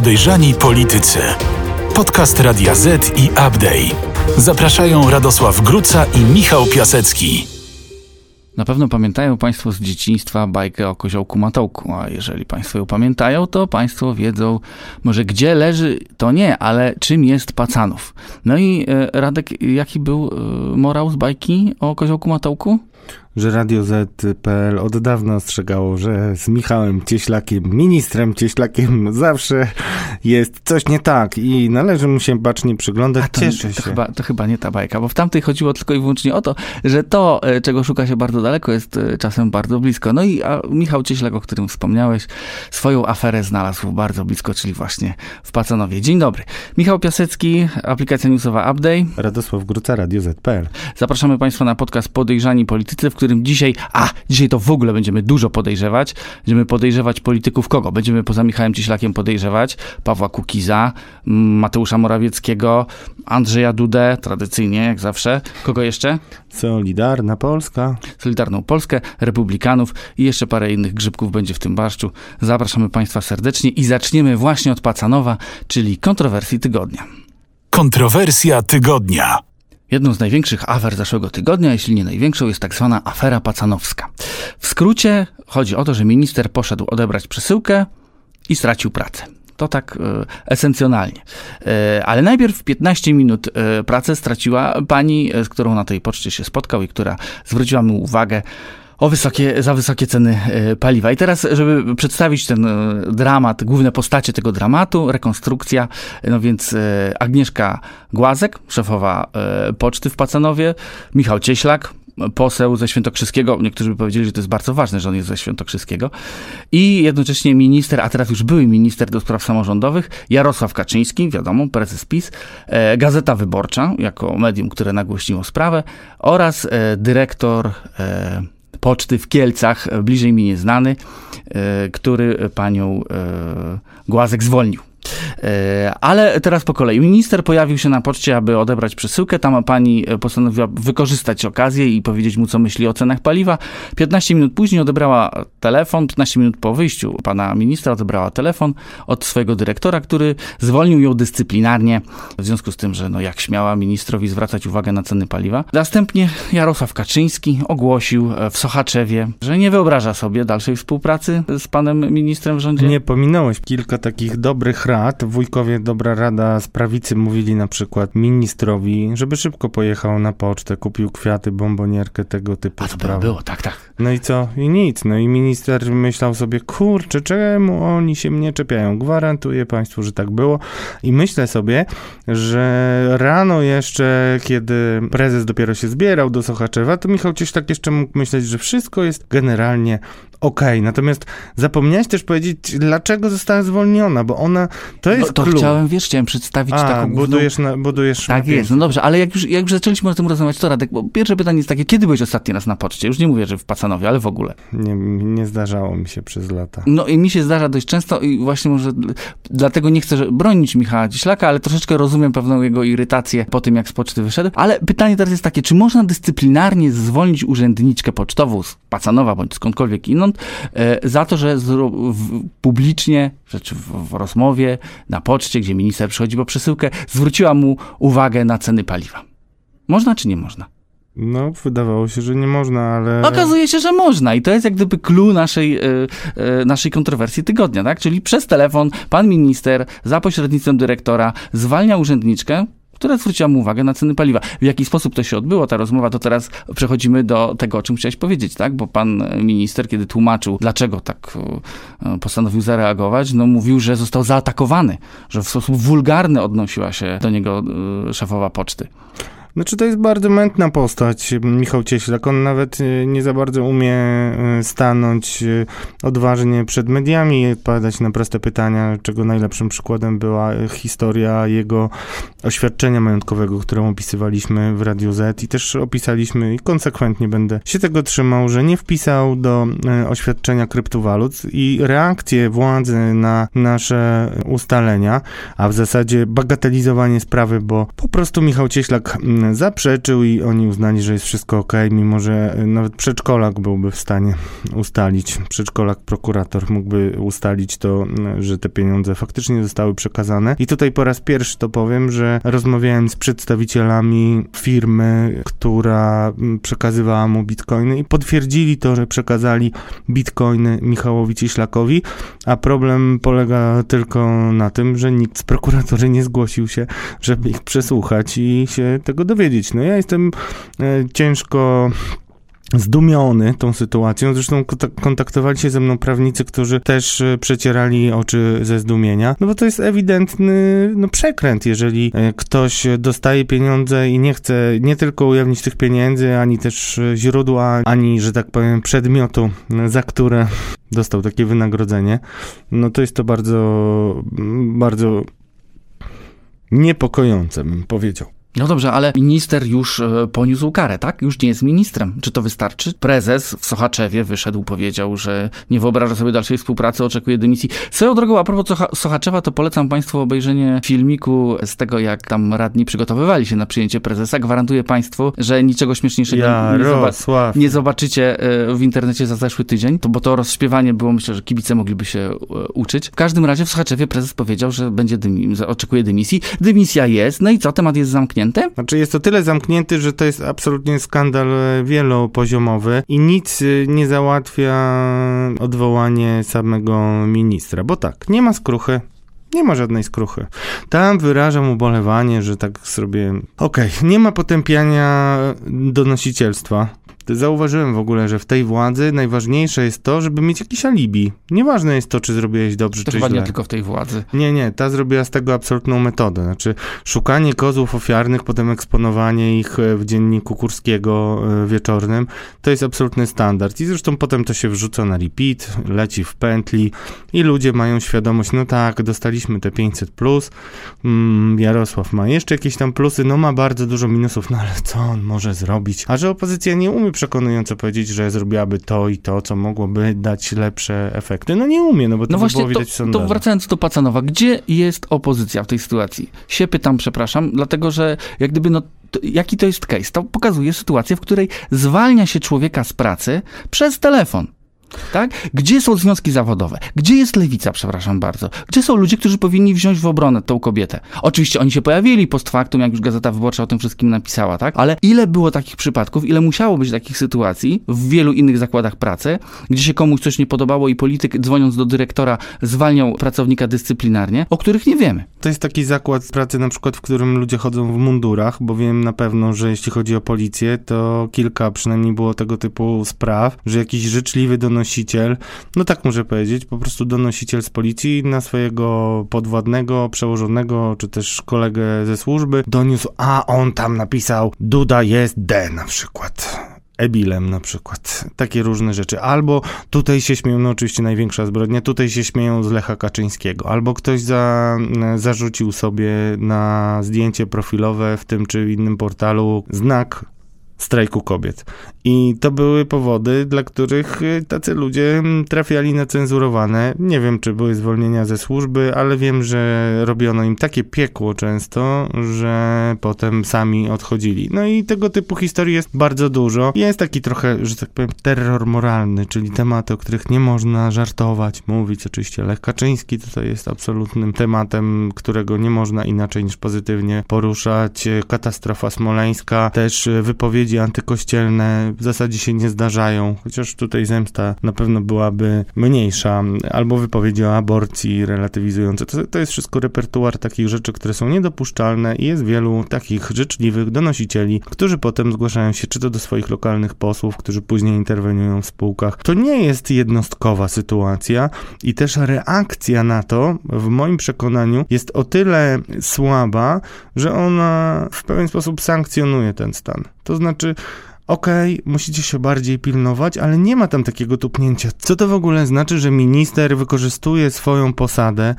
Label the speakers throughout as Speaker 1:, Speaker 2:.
Speaker 1: Podejrzani Politycy. Podcast Radia Z i Update. Zapraszają Radosław Gruca i Michał Piasecki.
Speaker 2: Na pewno pamiętają Państwo z dzieciństwa bajkę o koziołku Matołku, a jeżeli Państwo ją pamiętają, to Państwo wiedzą, może gdzie leży, to nie, ale czym jest Pacanów. No i e, Radek, jaki był e, morał z bajki o koziołku Matołku?
Speaker 3: Że Radio Z.pl od dawna ostrzegało, że z Michałem Cieślakiem, ministrem Cieślakiem zawsze jest coś nie tak i należy mu się bacznie przyglądać.
Speaker 2: A to,
Speaker 3: Cieszę
Speaker 2: to,
Speaker 3: się.
Speaker 2: chyba, to chyba nie ta bajka, bo w tamtej chodziło tylko i wyłącznie o to, że to, e, czego szuka się bardzo daleko, jest e, czasem bardzo blisko. No i a Michał Cieślak, o którym wspomniałeś, swoją aferę znalazł bardzo blisko, czyli właśnie w Pacanowie. Dzień dobry. Michał Piasecki, aplikacja newsowa Update.
Speaker 3: Radosław Gruca, Radio Z.pl.
Speaker 2: Zapraszamy Państwa na podcast Podejrzani Politycy, w którym dzisiaj, a dzisiaj to w ogóle będziemy dużo podejrzewać. Będziemy podejrzewać polityków kogo? Będziemy poza Michałem Cieślakiem podejrzewać Pawła Kukiza, Mateusza Morawieckiego, Andrzeja Dudę, tradycyjnie jak zawsze. Kogo jeszcze?
Speaker 3: Solidarna Polska.
Speaker 2: Solidarną Polskę, Republikanów i jeszcze parę innych grzybków będzie w tym barszczu. Zapraszamy Państwa serdecznie i zaczniemy właśnie od Pacanowa, czyli kontrowersji tygodnia.
Speaker 1: Kontrowersja tygodnia.
Speaker 2: Jedną z największych afer zeszłego tygodnia, jeśli nie największą, jest tak zwana afera pacanowska. W skrócie chodzi o to, że minister poszedł odebrać przesyłkę i stracił pracę. To tak e, esencjonalnie. E, ale najpierw 15 minut e, pracę straciła pani, e, z którą na tej poczcie się spotkał i która zwróciła mu uwagę o wysokie, za wysokie ceny e, paliwa. I teraz, żeby przedstawić ten e, dramat, główne postacie tego dramatu, rekonstrukcja, no więc e, Agnieszka Głazek, szefowa poczty w Pacanowie, Michał Cieślak, poseł ze Świętokrzyskiego, niektórzy by powiedzieli, że to jest bardzo ważne, że on jest ze Świętokrzyskiego, i jednocześnie minister, a teraz już były minister do spraw samorządowych, Jarosław Kaczyński, wiadomo, prezes PiS, e, Gazeta Wyborcza, jako medium, które nagłośniło sprawę, oraz e, dyrektor e, poczty w Kielcach, e, bliżej mi nieznany, e, który panią e, Głazek zwolnił. E, Ale teraz po kolei. Minister pojawił się na poczcie, aby odebrać przesyłkę. Tam pani e, postanowiła wykorzystać okazję i powiedzieć mu, co myśli o cenach paliwa. 15 minut później odebrała telefon, 15 minut po wyjściu pana ministra odebrała telefon od swojego dyrektora, który zwolnił ją dyscyplinarnie w związku z tym, że no jak śmiała ministrowi zwracać uwagę na ceny paliwa. Następnie Jarosław Kaczyński ogłosił e, w Sochaczewie, że nie wyobraża sobie dalszej współpracy z panem ministrem w rządzie.
Speaker 3: Nie pominąłeś kilka takich dobrych rad. Wujkowie Dobra Rada z prawicy mówili na przykład ministrowi, żeby szybko pojechał na pocztę, kupił kwiaty, bombonierkę, tego typu
Speaker 2: A to było,
Speaker 3: sprawy.
Speaker 2: było, tak, tak.
Speaker 3: No i co? I nic. No i minister myślał sobie, kurczę, czemu oni się mnie czepiają? Gwarantuję państwu, że tak było. I myślę sobie, że rano jeszcze, kiedy prezes dopiero się zbierał do Sochaczewa, to Michał Cieślak jeszcze mógł myśleć, że wszystko jest generalnie okej. Natomiast zapomniałeś też powiedzieć, dlaczego została zwolniona, bo ona, to jest
Speaker 2: No, to
Speaker 3: clue.
Speaker 2: chciałem, wiesz, chciałem przedstawić
Speaker 3: A,
Speaker 2: taką główną...
Speaker 3: budujesz, na, budujesz
Speaker 2: Tak jest, no dobrze, ale jak już, jak już zaczęliśmy o tym rozmawiać, to Radek, bo pierwsze pytanie jest takie, kiedy byłeś ostatni raz na poczcie? Już nie mówię, że w Pacanowie, ale w ogóle.
Speaker 3: Nie, nie zdarzało mi się przez lata.
Speaker 2: No i mi się zdarza dość często i właśnie może dl- dlatego nie chcę bronić Michała Cieślaka, ale troszeczkę rozumiem pewną jego irytację po tym, jak z poczty wyszedł. Ale pytanie teraz jest takie, czy można dyscyplinarnie zwolnić urzędniczkę pocztową z Pacanowa bądź skądkolwiek inąd e, za to, że publicznie, rzeczy w, w rozmowie, na poczcie, gdzie minister przychodzi po przesyłkę, zwróciła mu uwagę na ceny paliwa. Można czy nie można?
Speaker 3: No, wydawało się, że nie można, ale...
Speaker 2: Okazuje się, że można i to jest jak gdyby clue naszej, e, e, naszej kontrowersji tygodnia, tak? Czyli przez telefon pan minister za pośrednictwem dyrektora zwalnia urzędniczkę, która zwróciła mu uwagę na ceny paliwa. W jaki sposób to się odbyło, ta rozmowa, to teraz przechodzimy do tego, o czym chciałeś powiedzieć, tak? Bo pan minister, kiedy tłumaczył, dlaczego tak e, postanowił zareagować, no mówił, że został zaatakowany, że w sposób wulgarny odnosiła się do niego e, szefowa poczty.
Speaker 3: Znaczy to jest bardzo mętna postać, Michał Cieślak. On nawet y, nie za bardzo umie y, stanąć y, odważnie przed mediami i odpowiadać na proste pytania, czego najlepszym przykładem była historia jego oświadczenia majątkowego, którą opisywaliśmy w Radiu Z i też opisaliśmy i konsekwentnie będę się tego trzymał, że nie wpisał do oświadczenia kryptowalut i reakcje władzy na nasze ustalenia, a w zasadzie bagatelizowanie sprawy, bo po prostu Michał Cieślak zaprzeczył i oni uznali, że jest wszystko ok, mimo że y, nawet przedszkolak byłby w stanie ustalić, przedszkolak prokurator mógłby ustalić to, że te pieniądze faktycznie zostały przekazane. I tutaj po raz pierwszy to powiem, że rozmawiałem z przedstawicielami firmy, która przekazywała mu bitcoiny i potwierdzili to, że przekazali bitcoiny Michałowi Cieślakowi, a problem polega tylko na tym, że nikt z prokuratury nie zgłosił się, żeby ich przesłuchać i się tego dowiedzieć. No ja jestem e, ciężko zdumiony tą sytuacją. Zresztą kontaktowali się ze mną prawnicy, którzy też e, przecierali oczy ze zdumienia, no bo to jest ewidentny no, przekręt, jeżeli e, ktoś dostaje pieniądze i nie chce nie tylko ujawnić tych pieniędzy, ani też źródła, ani, że tak powiem, przedmiotu, za które dostał takie wynagrodzenie, no to jest to bardzo, bardzo niepokojące, bym powiedział.
Speaker 2: No dobrze, ale minister już e, poniósł karę, tak? Już nie jest ministrem. Czy to wystarczy? Prezes w Sochaczewie wyszedł, powiedział, że nie wyobraża sobie dalszej współpracy, oczekuje dymisji. Swoją drogą, a propos Sochaczewa, to polecam Państwu obejrzenie filmiku z tego, jak tam radni przygotowywali się na przyjęcie prezesa. Gwarantuję Państwu, że niczego śmieszniejszego
Speaker 3: ja, nie, zobac
Speaker 2: nie, zobaczycie e, w internecie za zeszły tydzień, to, bo to rozśpiewanie było, myślę, że kibice mogliby się e, uczyć. W każdym razie w Sochaczewie prezes powiedział, że będzie dymi oczekuje dymisji. Dymisja jest, no i co, temat jest zamknięty zamknięty?
Speaker 3: Znaczy jest to tyle zamknięty, że to jest absolutnie skandal e, wielopoziomowy i nic e, nie załatwia odwołanie samego ministra, bo tak, nie ma skruchy, nie ma żadnej skruchy. Tam wyrażam ubolewanie, że tak sobie. Okej, okay, nie ma potępiania donosicielstwa. Zauważyłem w ogóle, że w tej władzy najważniejsze jest to, żeby mieć jakiś alibi. Nieważne jest to, czy zrobiłeś dobrze,
Speaker 2: to
Speaker 3: czy
Speaker 2: chyba
Speaker 3: źle.
Speaker 2: nie tylko w tej władzy.
Speaker 3: Nie, nie, ta zrobiła z tego absolutną metodę. Znaczy, szukanie kozłów ofiarnych, potem eksponowanie ich e, w dzienniku Kurskiego e, wieczornym, to jest absolutny standard. I zresztą potem to się wrzuca na repeat, leci w pętli i ludzie mają świadomość, no tak, dostaliśmy te 500 plus, mm, Jarosław ma jeszcze jakieś tam plusy, no ma bardzo dużo minusów, no ale co on może zrobić? A że opozycja nie umie przekonująco powiedzieć, że zrobiłaby to i to, co mogłoby dać lepsze efekty. No nie umie, no bo to no właśnie, było widać
Speaker 2: to, to wracając do Pacanowa, gdzie jest opozycja w tej sytuacji? Się pytam, przepraszam, dlatego że jak gdyby no to, jaki to jest case? To pokazuje sytuację, w której zwalnia się człowieka z pracy przez telefon. Tak? Gdzie są związki zawodowe? Gdzie jest lewica, przepraszam bardzo? Gdzie są ludzie, którzy powinni wziąć w obronę tą kobietę? Oczywiście oni się pojawili post factum, jak już Gazeta Wyborcza o tym wszystkim napisała, tak? Ale ile było takich przypadków, ile musiało być takich sytuacji w wielu innych zakładach pracy, gdzie się komuś coś nie podobało i polityk dzwoniąc do dyrektora zwalniał pracownika dyscyplinarnie, o których nie wiemy.
Speaker 3: To jest taki zakład pracy na przykład, w którym ludzie chodzą w mundurach, bo wiem na pewno, że jeśli chodzi o policję, to kilka przynajmniej było tego typu spraw, że jakiś życzliwy donosiciel donosiciel, no tak muszę powiedzieć, po prostu donosiciel z policji na swojego podwładnego, przełożonego, czy też kolegę ze służby doniósł, a on tam napisał Duda jest D na przykład. Ebilem na przykład. Takie różne rzeczy. Albo tutaj się śmieją, no oczywiście największa zbrodnia, tutaj się śmieją z Lecha Kaczyńskiego. Albo ktoś za, zarzucił sobie na zdjęcie profilowe w tym czy innym portalu znak strajku kobiet. I to były powody, dla których y, tacy ludzie mm, trafiali na cenzurowane. Nie wiem, czy były zwolnienia ze służby, ale wiem, że robiono im takie piekło często, że potem sami odchodzili. No i tego typu historii jest bardzo dużo. Jest taki trochę, że tak powiem, terror moralny, czyli tematy, o których nie można żartować, mówić. Oczywiście Lech Kaczyński tutaj jest absolutnym tematem, którego nie można inaczej niż pozytywnie poruszać. Katastrofa smoleńska, też wypowiedzi antykościelne w zasadzie się nie zdarzają, chociaż tutaj zemsta na pewno byłaby mniejsza, albo wypowiedzi o aborcji relatywizujące. To, to jest wszystko repertuar takich rzeczy, które są niedopuszczalne i jest wielu takich życzliwych donosicieli, którzy potem zgłaszają się czy to do swoich lokalnych posłów, którzy później interweniują w spółkach. To nie jest jednostkowa sytuacja i też reakcja na to, w moim przekonaniu, jest o tyle słaba, że ona w pewien sposób sankcjonuje ten stan. To znaczy, okej, okay, musicie się bardziej pilnować, ale nie ma tam takiego tupnięcia. Co to w ogóle znaczy, że minister wykorzystuje swoją posadę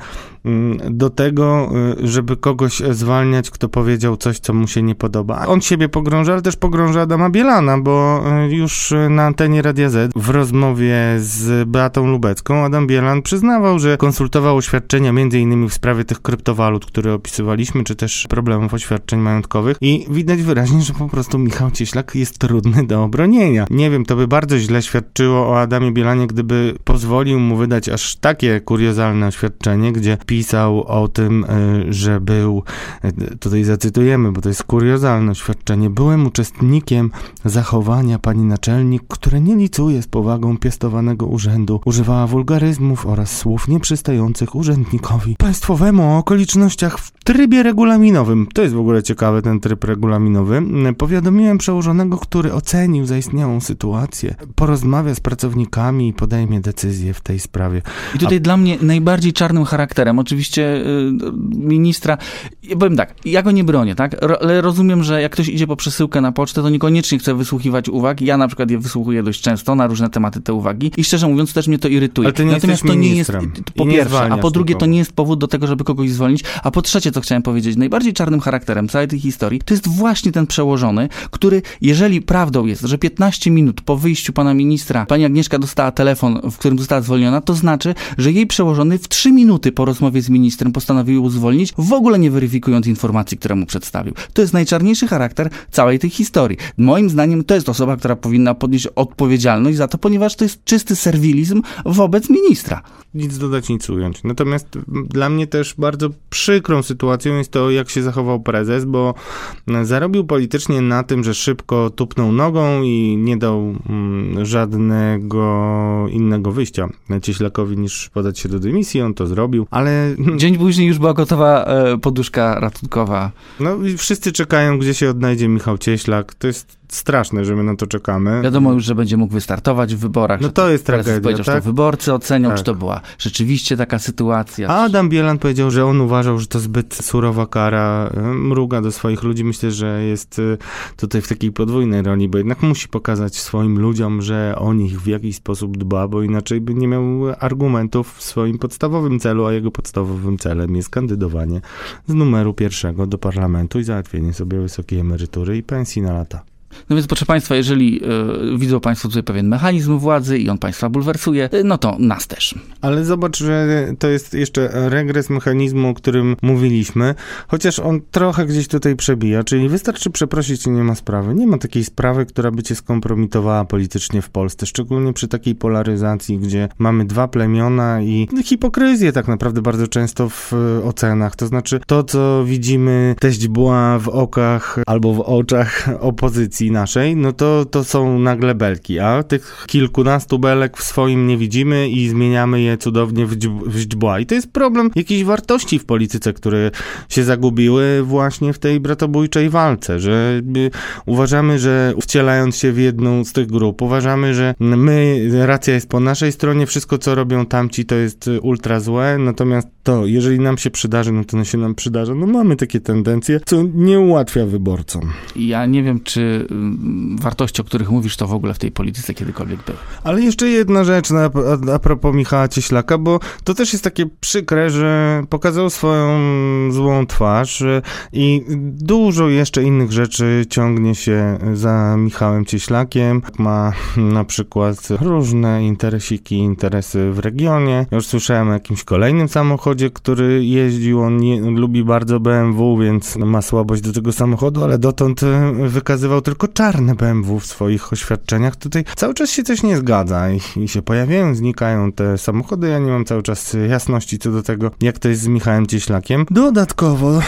Speaker 3: do tego, y, żeby kogoś zwalniać, kto powiedział coś, co mu się nie podoba. On siebie pogrąża, ale też pogrąża Adama Bielana, bo y, już na antenie Radia Z w rozmowie z Beatą Lubecką Adam Bielan przyznawał, że konsultował oświadczenia innymi w sprawie tych kryptowalut, które opisywaliśmy, czy też problemów oświadczeń majątkowych i widać wyraźnie, że po prostu Michał Cieślak jest trudny do obronienia. Nie wiem, to by bardzo źle świadczyło o Adamie Bielanie, gdyby pozwolił mu wydać aż takie kuriozalne oświadczenie, gdzie pisał o tym, y, że był, y, tutaj zacytujemy, bo to jest kuriozalne oświadczenie, byłem uczestnikiem zachowania pani naczelnik, które nie licuje z powagą piastowanego urzędu, używała wulgaryzmów oraz słów nieprzystających urzędnikowi państwowemu o okolicznościach w trybie regulaminowym. To jest w ogóle ciekawe, ten tryb regulaminowy. Powiadomiłem przełożonego, który ocenił zaistniałą sytuację, porozmawia z pracownikami i podejmie decyzję w tej sprawie.
Speaker 2: I tutaj A... dla mnie najbardziej czarnym charakterem, oczywiście y, ministra, ja powiem tak, ja go nie bronię, tak, ale rozumiem, że jak ktoś idzie po przesyłkę na pocztę, to niekoniecznie chce wysłuchiwać uwag. Ja na przykład je wysłuchuję dość często na różne tematy te uwagi i szczerze mówiąc też mnie to irytuje.
Speaker 3: Ale ty nie
Speaker 2: Natomiast
Speaker 3: to
Speaker 2: nie jest, po pierwsze,
Speaker 3: a
Speaker 2: po drugie to nie jest powód do tego, żeby kogoś zwolnić, a po trzecie, co chciałem powiedzieć, najbardziej czarnym charakterem całej tej historii, to jest właśnie ten przełożony, który, jeżeli prawdą jest, że 15 minut po wyjściu pana ministra, pani Agnieszka dostała telefon, w którym została zwolniona, to znaczy, że jej przełożony w 3 minuty po rozmowie z ministrem postanowił zwolnić, w ogóle nie weryfikując informacji, które mu przedstawił. To jest najczarniejszy charakter całej tej historii. Moim zdaniem to jest osoba, która powinna podnieść odpowiedzialność za to, ponieważ to jest czysty serwilizm wobec ministra.
Speaker 3: Nic dodać, nic ująć. Natomiast dla mnie też bardzo przykrą sytuacją jest to, jak się zachował prezes, bo zarobił politycznie na tym, że szybko tupnął nogą i nie dał mm, żadnego innego wyjścia Cieślakowi niż podać się do dymisji. On to zrobił, ale...
Speaker 2: Dzień później już była gotowa e, poduszka ratunkowa.
Speaker 3: No i wszyscy czekają, gdzie się odnajdzie Michał Cieślak. To jest straszne, że my na to czekamy.
Speaker 2: Wiadomo już, że będzie mógł wystartować w wyborach.
Speaker 3: No to jest tragedia,
Speaker 2: powiedział,
Speaker 3: tak?
Speaker 2: to wyborcy ocenią, tak. czy to była rzeczywiście taka sytuacja.
Speaker 3: A Adam Bielan powiedział, że on uważał, że to zbyt surowa kara, mruga do swoich ludzi. Myślę, że jest y, tutaj w takiej podwójnej roli, bo jednak musi pokazać swoim ludziom, że o nich w jakiś sposób dba, bo inaczej by nie miał argumentów w swoim podstawowym celu, a jego podstawowym celem jest kandydowanie z numeru pierwszego do parlamentu i załatwienie sobie wysokiej emerytury i pensji na lata.
Speaker 2: No więc proszę Państwa, jeżeli y, widzą Państwo tutaj pewien mechanizm władzy i on Państwa bulwersuje, y, no to nas też.
Speaker 3: Ale zobacz, że to jest jeszcze regres mechanizmu, o którym mówiliśmy, chociaż on trochę gdzieś tutaj przebija, czyli wystarczy przeprosić i nie ma sprawy. Nie ma takiej sprawy, która by cię skompromitowała politycznie w Polsce, szczególnie przy takiej polaryzacji, gdzie mamy dwa plemiona i hipokryzję tak naprawdę bardzo często w ocenach. To znaczy to, co widzimy teść była w okach albo w oczach opozycji, naszej, no to, to są nagle belki, a tych kilkunastu belek w swoim nie widzimy i zmieniamy je cudownie w, źdźbła. I to jest problem jakiejś wartości w polityce, które się zagubiły właśnie w tej bratobójczej walce, że y, uważamy, że wcielając się w jedną z tych grup, uważamy, że my, racja jest po naszej stronie, wszystko co robią tamci to jest ultra złe, natomiast to, jeżeli nam się przydarzy, no to się nam przydarzy. No mamy takie tendencje, co nie ułatwia wyborcom.
Speaker 2: Ja nie wiem, czy wartości, o których mówisz, to w ogóle w tej polityce kiedykolwiek były.
Speaker 3: Ale jeszcze jedna rzecz na, a, a propos Michała Cieślaka, bo to też jest takie przykre, że pokazał swoją złą twarz i dużo jeszcze innych rzeczy ciągnie się za Michałem Cieślakiem. Ma na przykład różne interesiki, interesy w regionie. Już słyszałem o jakimś kolejnym samochodzie, który jeździł. On nie, lubi bardzo BMW, więc ma słabość do tego samochodu, ale dotąd wykazywał tylko czarne BMW w swoich oświadczeniach. Tutaj cały czas się coś nie zgadza i, i się pojawiają, znikają te samochody. Ja nie mam cały czas jasności co do tego, jak to jest z Michałem Cieślakiem. Dodatkowo,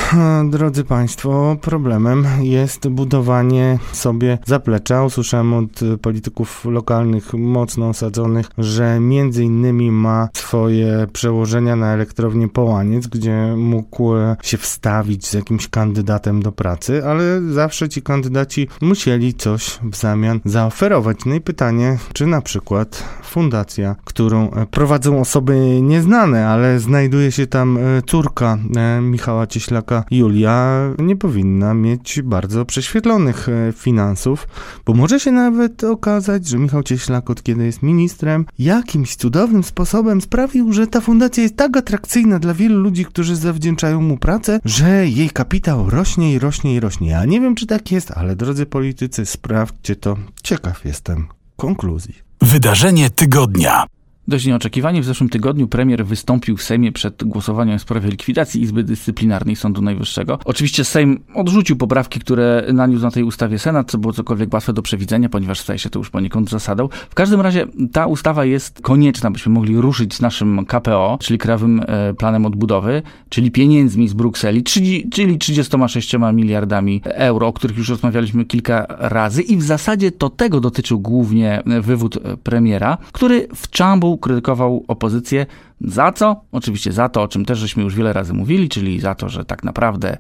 Speaker 3: drodzy Państwo, problemem jest budowanie sobie zaplecza. Usłyszałem od polityków lokalnych mocno osadzonych, że między innymi ma swoje przełożenia na elektrownię Połaniec, gdzie mógł się wstawić z jakimś kandydatem do pracy, ale zawsze ci kandydaci musieli musieli coś w zamian zaoferować. No i pytanie, czy na przykład fundacja, którą e, prowadzą osoby nieznane, ale znajduje się tam e, córka e, Michała Cieślaka, Julia, nie powinna mieć bardzo prześwietlonych finansów, bo może się nawet okazać, że Michał Cieślak od kiedy jest ministrem, jakimś cudownym sposobem sprawił, że ta fundacja jest tak atrakcyjna dla wielu ludzi, którzy zawdzięczają mu pracę, że jej kapitał rośnie i rośnie i rośnie. Ja nie wiem, czy tak jest, ale drodzy politycy, sprawdźcie to. Ciekaw jestem konkluzji.
Speaker 1: Wydarzenie tygodnia.
Speaker 2: Dość nieoczekiwanie w zeszłym tygodniu premier wystąpił w Sejmie przed głosowaniem w sprawie likwidacji Izby Dyscyplinarnej Sądu Najwyższego. Oczywiście Sejm odrzucił poprawki, które naniósł na tej ustawie Senat, co było cokolwiek łatwe do przewidzenia, ponieważ staje się to już poniekąd zasadą. W każdym razie ta ustawa jest konieczna, byśmy mogli ruszyć z naszym KPO, czyli Krajowym e, Planem Odbudowy, czyli pieniędzmi z Brukseli, czyli 36 miliardami euro, o których już rozmawialiśmy kilka razy i w zasadzie to tego dotyczył głównie wywód premiera, który w czambu krytykował opozycję za co? Oczywiście za to, o czym też żeśmy już wiele razy mówili, czyli za to, że tak naprawdę e,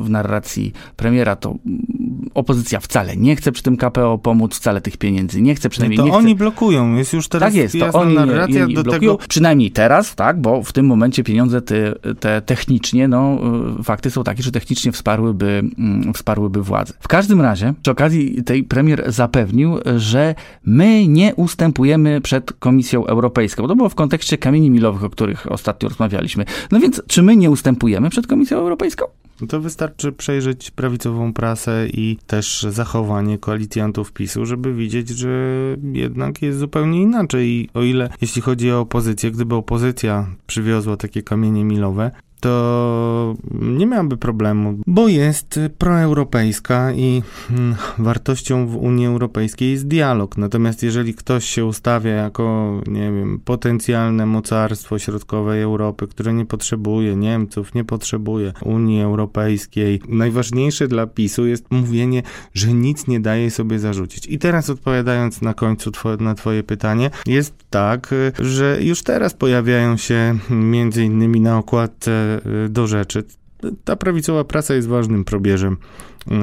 Speaker 2: w narracji premiera to mm, opozycja wcale nie chce przy tym KPO pomóc, wcale tych pieniędzy nie chce, przynajmniej
Speaker 3: to
Speaker 2: nie
Speaker 3: oni blokują, jest już teraz
Speaker 2: tak jest, to oni,
Speaker 3: narracja
Speaker 2: oni
Speaker 3: do
Speaker 2: blokują,
Speaker 3: tego...
Speaker 2: Przynajmniej teraz, tak, bo w tym momencie pieniądze te, te technicznie, no e, fakty są takie, że technicznie wsparłyby, mm, wsparłyby władzę. W każdym razie, przy okazji tej premier zapewnił, że my nie ustępujemy przed Komisją Europejską. To było w kontekście kamieni milowych o których ostatnio rozmawialiśmy. No więc, czy my nie ustępujemy przed Komisją Europejską?
Speaker 3: No to wystarczy przejrzeć prawicową prasę i też zachowanie koalicjantów PiSu, żeby widzieć, że jednak jest zupełnie inaczej. I o ile, jeśli chodzi o opozycję, gdyby opozycja przywiozła takie kamienie milowe, to nie miałaby problemu, bo jest proeuropejska i hmm, wartością w Unii Europejskiej jest dialog. Natomiast jeżeli ktoś się ustawia jako, nie wiem, potencjalne mocarstwo środkowej Europy, które nie potrzebuje Niemców, nie potrzebuje Unii Europejskiej, najważniejsze dla PiSu jest mówienie, że nic nie daje sobie zarzucić. I teraz odpowiadając na końcu twoje, na twoje pytanie, jest tak, że już teraz pojawiają się między innymi na okładce Y, do rzeczy. Ta prawicowa prasa jest ważnym probierzem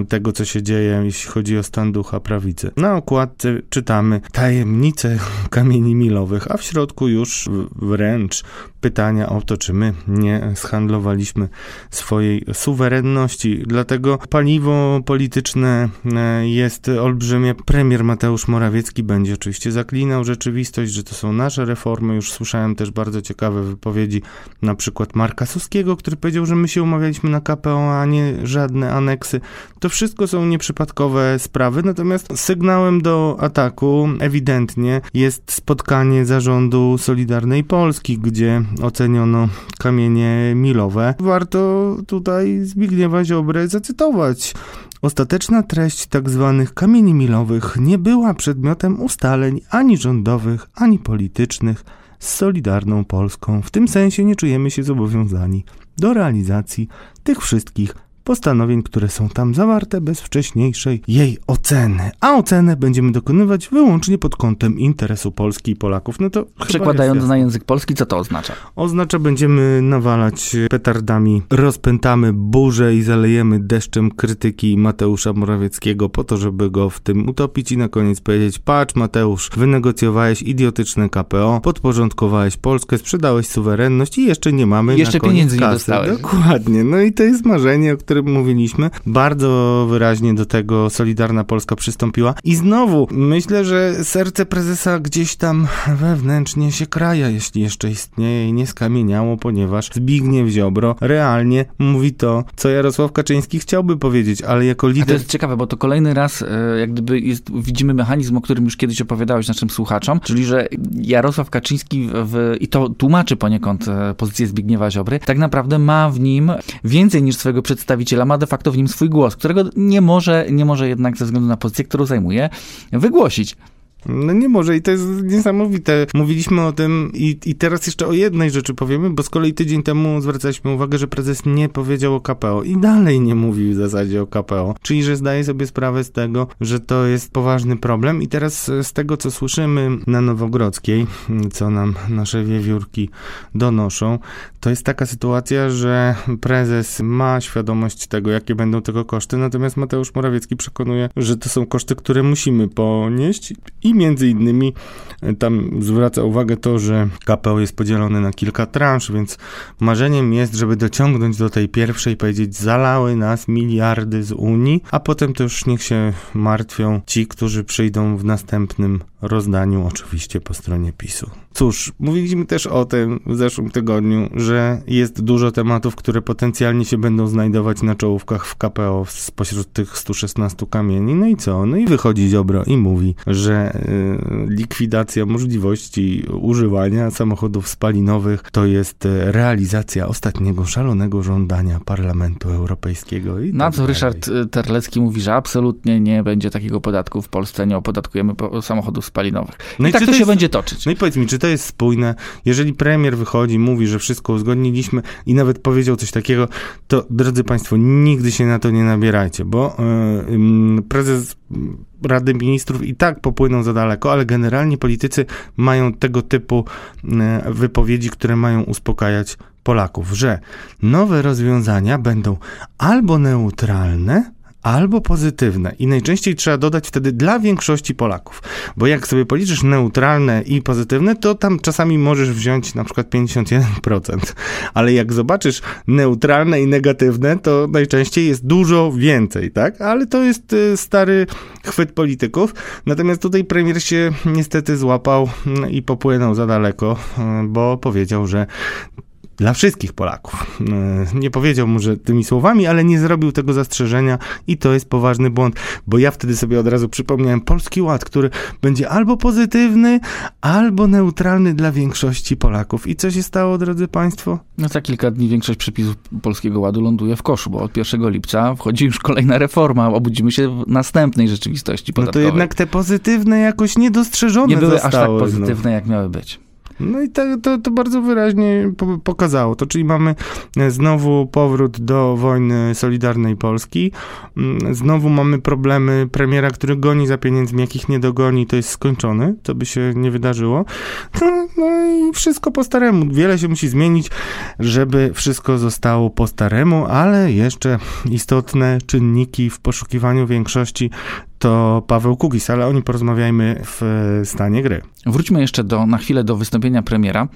Speaker 3: tego, co się dzieje, jeśli chodzi o stan ducha prawicy. Na okładce czytamy tajemnice kamieni milowych, a w środku już wręcz pytania o to, czy my nie zhandlowaliśmy swojej suwerenności. Dlatego paliwo polityczne e, jest olbrzymie. Premier Mateusz Morawiecki będzie oczywiście zaklinał rzeczywistość, że to są nasze reformy. Już słyszałem też bardzo ciekawe wypowiedzi, na przykład Marka Suskiego, który powiedział, że my się umawialiśmy na KPO, a nie żadne aneksy. To wszystko są nieprzypadkowe sprawy, natomiast sygnałem do ataku ewidentnie jest spotkanie zarządu Solidarnej Polski, gdzie oceniono kamienie milowe. Warto tutaj Zbigniewa Ziobrę zacytować. Ostateczna treść tzw. Tak kamieni milowych nie była przedmiotem ustaleń ani rządowych, ani politycznych z Solidarną Polską. W tym sensie nie czujemy się zobowiązani do realizacji tych wszystkich postanowień, które są tam zawarte bez wcześniejszej jej oceny. A ocenę będziemy dokonywać wyłącznie pod kątem interesu Polski i Polaków. No to
Speaker 2: Przekładając na język polski, co to oznacza?
Speaker 3: Oznacza, będziemy nawalać petardami, rozpętamy burzę i zalejemy deszczem krytyki Mateusza Morawieckiego po to, żeby go w tym utopić i na koniec powiedzieć, patrz Mateusz, wynegocjowałeś idiotyczne KPO, podporządkowałeś Polskę, sprzedałeś suwerenność i jeszcze nie mamy
Speaker 2: jeszcze
Speaker 3: na koniec
Speaker 2: pieniędzy
Speaker 3: kasy.
Speaker 2: nie dostałeś.
Speaker 3: Dokładnie. No i to jest marzenie, o którym którym mówiliśmy. Bardzo wyraźnie do tego Solidarna Polska przystąpiła. I znowu, myślę, że serce prezesa gdzieś tam wewnętrznie się kraja, jeśli jeszcze istnieje i nie skamieniało, ponieważ Zbigniew Ziobro realnie mówi to, co Jarosław Kaczyński chciałby powiedzieć, ale jako lider... A
Speaker 2: to jest ciekawe, bo to kolejny raz e, jak gdyby jest, widzimy mechanizm, o którym już kiedyś opowiadałeś naszym słuchaczom, czyli że Jarosław Kaczyński w, i to tłumaczy poniekąd e, pozycję Zbigniewa Ziobry, tak naprawdę ma w nim więcej niż swojego przedstawiciela przedstawiciela ma de facto w nim swój głos, którego nie może, nie może jednak ze względu na pozycję, którą zajmuje, wygłosić.
Speaker 3: No nie może i to jest niesamowite. Mówiliśmy o tym i, i teraz jeszcze o jednej rzeczy powiemy, bo z kolei tydzień temu zwracaliśmy uwagę, że prezes nie powiedział o KPO i dalej nie mówił w zasadzie o KPO, czyli że zdaje sobie sprawę z tego, że to jest poważny problem i teraz z tego, co słyszymy na Nowogrodzkiej, co nam nasze wiewiórki donoszą, to jest taka sytuacja, że prezes ma świadomość tego, jakie będą tego koszty, natomiast Mateusz Morawiecki przekonuje, że to są koszty, które musimy ponieść i między innymi e, tam zwraca uwagę to, że KPO jest podzielony na kilka transz, więc marzeniem jest, żeby dociągnąć do tej pierwszej, powiedzieć, zalały nas miliardy z Unii, a potem to już niech się martwią ci, którzy przyjdą w następnym rozdaniu, oczywiście po stronie PiSu. Cóż, mówiliśmy też o tym w zeszłym tygodniu, że jest dużo tematów, które potencjalnie się będą znajdować na czołówkach w KPO spośród tych 116 kamieni. No i co? No i wychodzi Ziobro i mówi, że y, likwidacja możliwości używania samochodów spalinowych to jest y, realizacja ostatniego szalonego żądania Parlamentu Europejskiego. I
Speaker 2: Na
Speaker 3: tak
Speaker 2: co
Speaker 3: dalej.
Speaker 2: Ryszard y, Terlecki mówi, że absolutnie nie będzie takiego podatku w Polsce, nie opodatkujemy po- samochodów spalinowych.
Speaker 3: No
Speaker 2: I, tak to
Speaker 3: to
Speaker 2: się
Speaker 3: jest-
Speaker 2: będzie toczyć.
Speaker 3: No i powiedz mi, czy to jest spójne? Jeżeli premier wychodzi, mówi, że wszystko uzgodniliśmy i nawet powiedział coś takiego, to drodzy Państwo, nigdy się na to nie nabierajcie, bo yy, prezes Rady Ministrów i tak popłyną za daleko, ale generalnie politycy mają tego typu yy, wypowiedzi, które mają uspokajać Polaków, że nowe rozwiązania będą albo neutralne, albo pozytywne. I najczęściej trzeba dodać wtedy dla większości Polaków. Bo jak sobie policzysz neutralne i pozytywne, to tam czasami możesz wziąć na przykład 51%. Ale jak zobaczysz neutralne i negatywne, to najczęściej jest dużo więcej, tak? Ale to jest y, stary chwyt polityków. Natomiast tutaj premier się niestety złapał mm, i popłynął za daleko, y, bo powiedział, że dla wszystkich Polaków. Yy, Nie powiedział mu, że tymi słowami, ale nie zrobił tego zastrzeżenia i to jest poważny błąd, bo ja wtedy sobie od razu przypomniałem Polski Ład, który będzie albo pozytywny, albo neutralny dla większości Polaków. I co się stało, drodzy Państwo?
Speaker 2: No za kilka dni większość przepisów Polskiego Ładu ląduje w koszu, bo od 1 lipca wchodzi już kolejna reforma. Obudzimy się w następnej rzeczywistości
Speaker 3: No to
Speaker 2: podatkowej.
Speaker 3: jednak te pozytywne jakoś niedostrzeżone
Speaker 2: nie były aż tak
Speaker 3: zostały. no.
Speaker 2: pozytywne, jak miały być.
Speaker 3: No i to, to, to bardzo wyraźnie po, pokazało to, czyli mamy e, znowu powrót do wojny Solidarnej Polski, Mm, znowu mamy problemy premiera, który goni za pieniędzmi, jakich nie dogoni, to jest skończony, to by się nie wydarzyło. No, no i wszystko po staremu, wiele się musi zmienić, żeby wszystko zostało po staremu, ale jeszcze istotne czynniki w poszukiwaniu większości to Paweł Kugis, ale o nim porozmawiajmy w e, stanie gry.
Speaker 2: Wróćmy jeszcze do, na chwilę do wystąpienia premiera,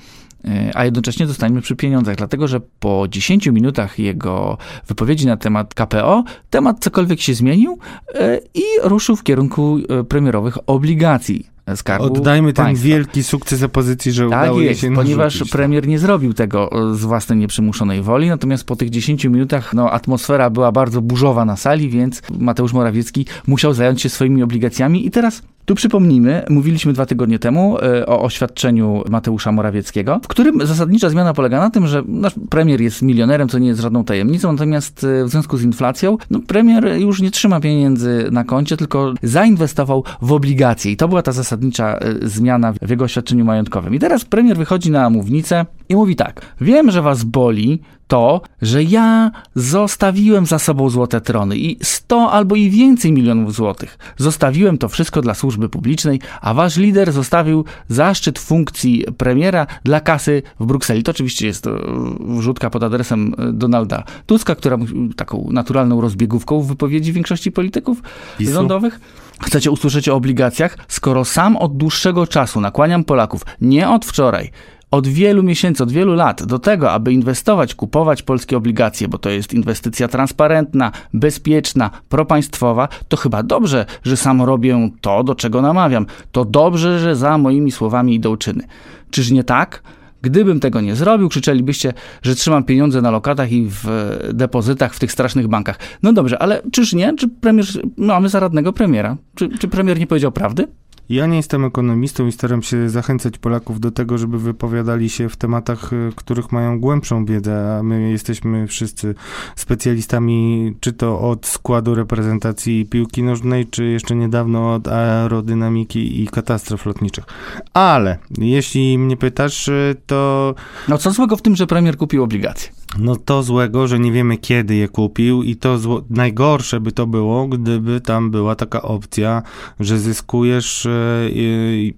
Speaker 2: yy, a jednocześnie zostańmy przy pieniądzach, dlatego że po 10 minutach jego wypowiedzi na temat KPO, temat cokolwiek się zmienił yy, i ruszył w kierunku yy, premierowych obligacji Skarbu
Speaker 3: Oddajmy ten
Speaker 2: Państwa.
Speaker 3: wielki sukces opozycji, że
Speaker 2: Tak
Speaker 3: udało
Speaker 2: jest,
Speaker 3: się
Speaker 2: ponieważ
Speaker 3: narzucić.
Speaker 2: premier nie zrobił tego e, z własnej nieprzymuszonej woli, natomiast po tych 10 minutach no, atmosfera była bardzo burzowa na sali, więc Mateusz Morawiecki musiał zająć się swoimi obligacjami i teraz tu przypomnijmy, mówiliśmy dwa tygodnie temu e, o oświadczeniu Mateusza Morawieckiego, w którym zasadnicza zmiana polega na tym, że nasz premier jest milionerem, co nie jest żadną tajemnicą, natomiast e, w związku z inflacją, no, premier już nie trzyma pieniędzy na koncie, tylko zainwestował w obligacje i to była ta zasadnicza e, zmiana w jego oświadczeniu majątkowym. I teraz premier wychodzi na mównicę i mówi tak, wiem, że was boli to, że ja zostawiłem za sobą złote trony i 100 albo i więcej milionów złotych. Zostawiłem to wszystko dla służby publicznej, a wasz lider zostawił zaszczyt funkcji premiera dla kasy w Brukseli. To oczywiście jest e, wrzutka pod adresem e, Donalda Tuska, która taką naturalną rozbiegówką w wypowiedzi większości polityków
Speaker 3: PiSu?
Speaker 2: rządowych. Chcecie usłyszeć o obligacjach? Skoro sam od dłuższego czasu nakłaniam Polaków, nie od wczoraj, od wielu miesięcy, od wielu lat do tego, aby inwestować, kupować polskie obligacje, bo to jest inwestycja transparentna, bezpieczna, propaństwowa, to chyba dobrze, że sam robię to, do czego namawiam. To dobrze, że za moimi słowami idą czyny. Czyż nie tak? Gdybym tego nie zrobił, krzyczelibyście, że trzymam pieniądze na lokatach i w e, depozytach w tych strasznych bankach. No dobrze, ale czyż nie? Czy premier, mamy zaradnego premiera? Czy, czy premier nie powiedział prawdy?
Speaker 3: Ja nie jestem ekonomistą i staram się zachęcać Polaków do tego, żeby wypowiadali się w tematach, y, których mają głębszą wiedzę, a my jesteśmy wszyscy specjalistami, czy to od składu reprezentacji piłki nożnej, czy jeszcze niedawno od aerodynamiki i katastrof lotniczych. Ale jeśli mnie pytasz, y, to
Speaker 2: No co złego w tym, że premier kupił obligacje?
Speaker 3: No to złego, że nie wiemy kiedy je kupił i to zło... najgorsze by to było, gdyby tam była taka opcja, że zyskujesz e,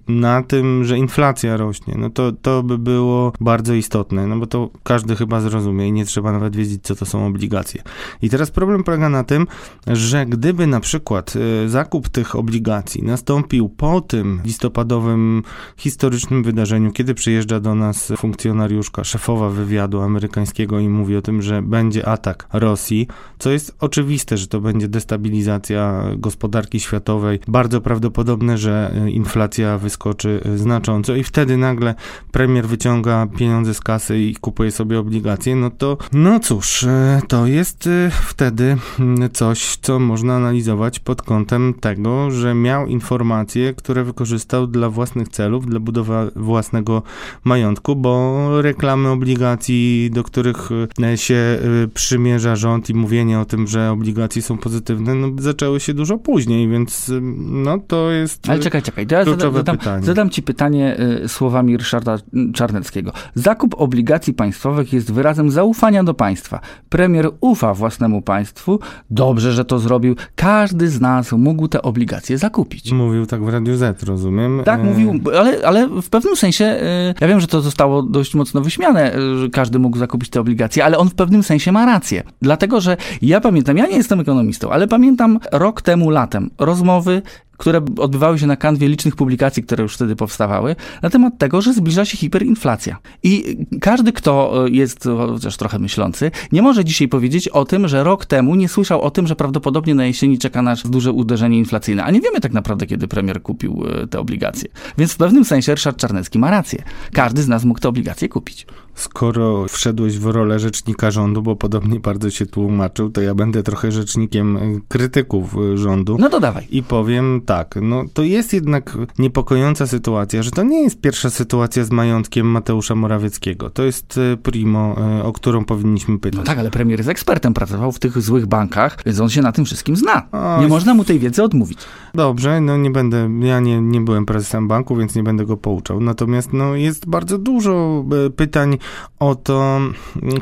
Speaker 3: na tym, że inflacja rośnie. No to, to by było bardzo istotne, no bo to każdy chyba zrozumie i nie trzeba nawet wiedzieć, co to są obligacje. I teraz problem polega na tym, że gdyby na przykład e, zakup tych obligacji nastąpił po tym listopadowym historycznym wydarzeniu, kiedy przyjeżdża do nas funkcjonariuszka, szefowa wywiadu amerykańskiego i mówi o tym, że będzie atak Rosji, co jest oczywiste, że to będzie destabilizacja gospodarki światowej. Bardzo prawdopodobne, że e, inflacja wyskoczy e, znacząco i wtedy nagle premier wyciąga pieniądze z kasy i kupuje sobie obligacje, no to no cóż, e, to jest wtedy mm, coś, co można analizować pod kątem tego, że miał informacje, które wykorzystał dla własnych celów, dla budowy własnego majątku, bo reklamy obligacji, do których e, się e, przymierza rząd i mówienie o tym, że obligacje są pozytywne, no, zaczęły się dużo później, więc e, no to jest
Speaker 2: Ale czekaj, czekaj. To ja zadam,
Speaker 3: pytanie.
Speaker 2: zadam ci pytanie słowami Ryszarda Czarneckiego. Zakup obligacji państwowych jest wyrazem zaufania do państwa. Premier ufa własnemu państwu. Dobrze, że to zrobił. Każdy z nas mógł te obligacje zakupić.
Speaker 3: Mówił tak w Radiu Z, rozumiem.
Speaker 2: Tak, mówił, ale, ale w pewnym sensie, ja wiem, że to zostało dość mocno wyśmiane, że każdy mógł zakupić te obligacje, ale on w pewnym sensie ma rację. Dlatego, że ja pamiętam, ja nie jestem ekonomistą, ale pamiętam rok temu latem rozmowy które odbywały się na kanwie licznych publikacji, które już wtedy powstawały, na temat tego, że zbliża się hiperinflacja. I każdy, kto y, jest chociaż trochę myślący, nie może dzisiaj powiedzieć o tym, że rok temu nie słyszał o tym, że prawdopodobnie na jesieni czeka nas duże uderzenie inflacyjne. A nie wiemy tak naprawdę, kiedy premier kupił y, te obligacje. Więc w pewnym sensie Ryszard Czarnecki ma rację. Każdy z nas mógł te obligacje kupić.
Speaker 3: Skoro wszedłeś w rolę rzecznika rządu, bo podobnie bardzo się tłumaczył, to ja będę trochę rzecznikiem e, krytyków e, rządu.
Speaker 2: No to dawaj.
Speaker 3: I powiem tak, no to jest jednak niepokojąca sytuacja, że to nie jest pierwsza sytuacja z majątkiem Mateusza Morawieckiego. To jest e, primo, o którą powinniśmy pytać.
Speaker 2: No tak, ale premier jest ekspertem, pracował w tych złych bankach, więc on się na tym wszystkim zna. Nie można mu tej wiedzy odmówić.
Speaker 3: Dobrze, no nie będę, ja nie, nie byłem prezesem banku, więc nie będę go pouczał. Natomiast no, jest bardzo dużo pytań o to,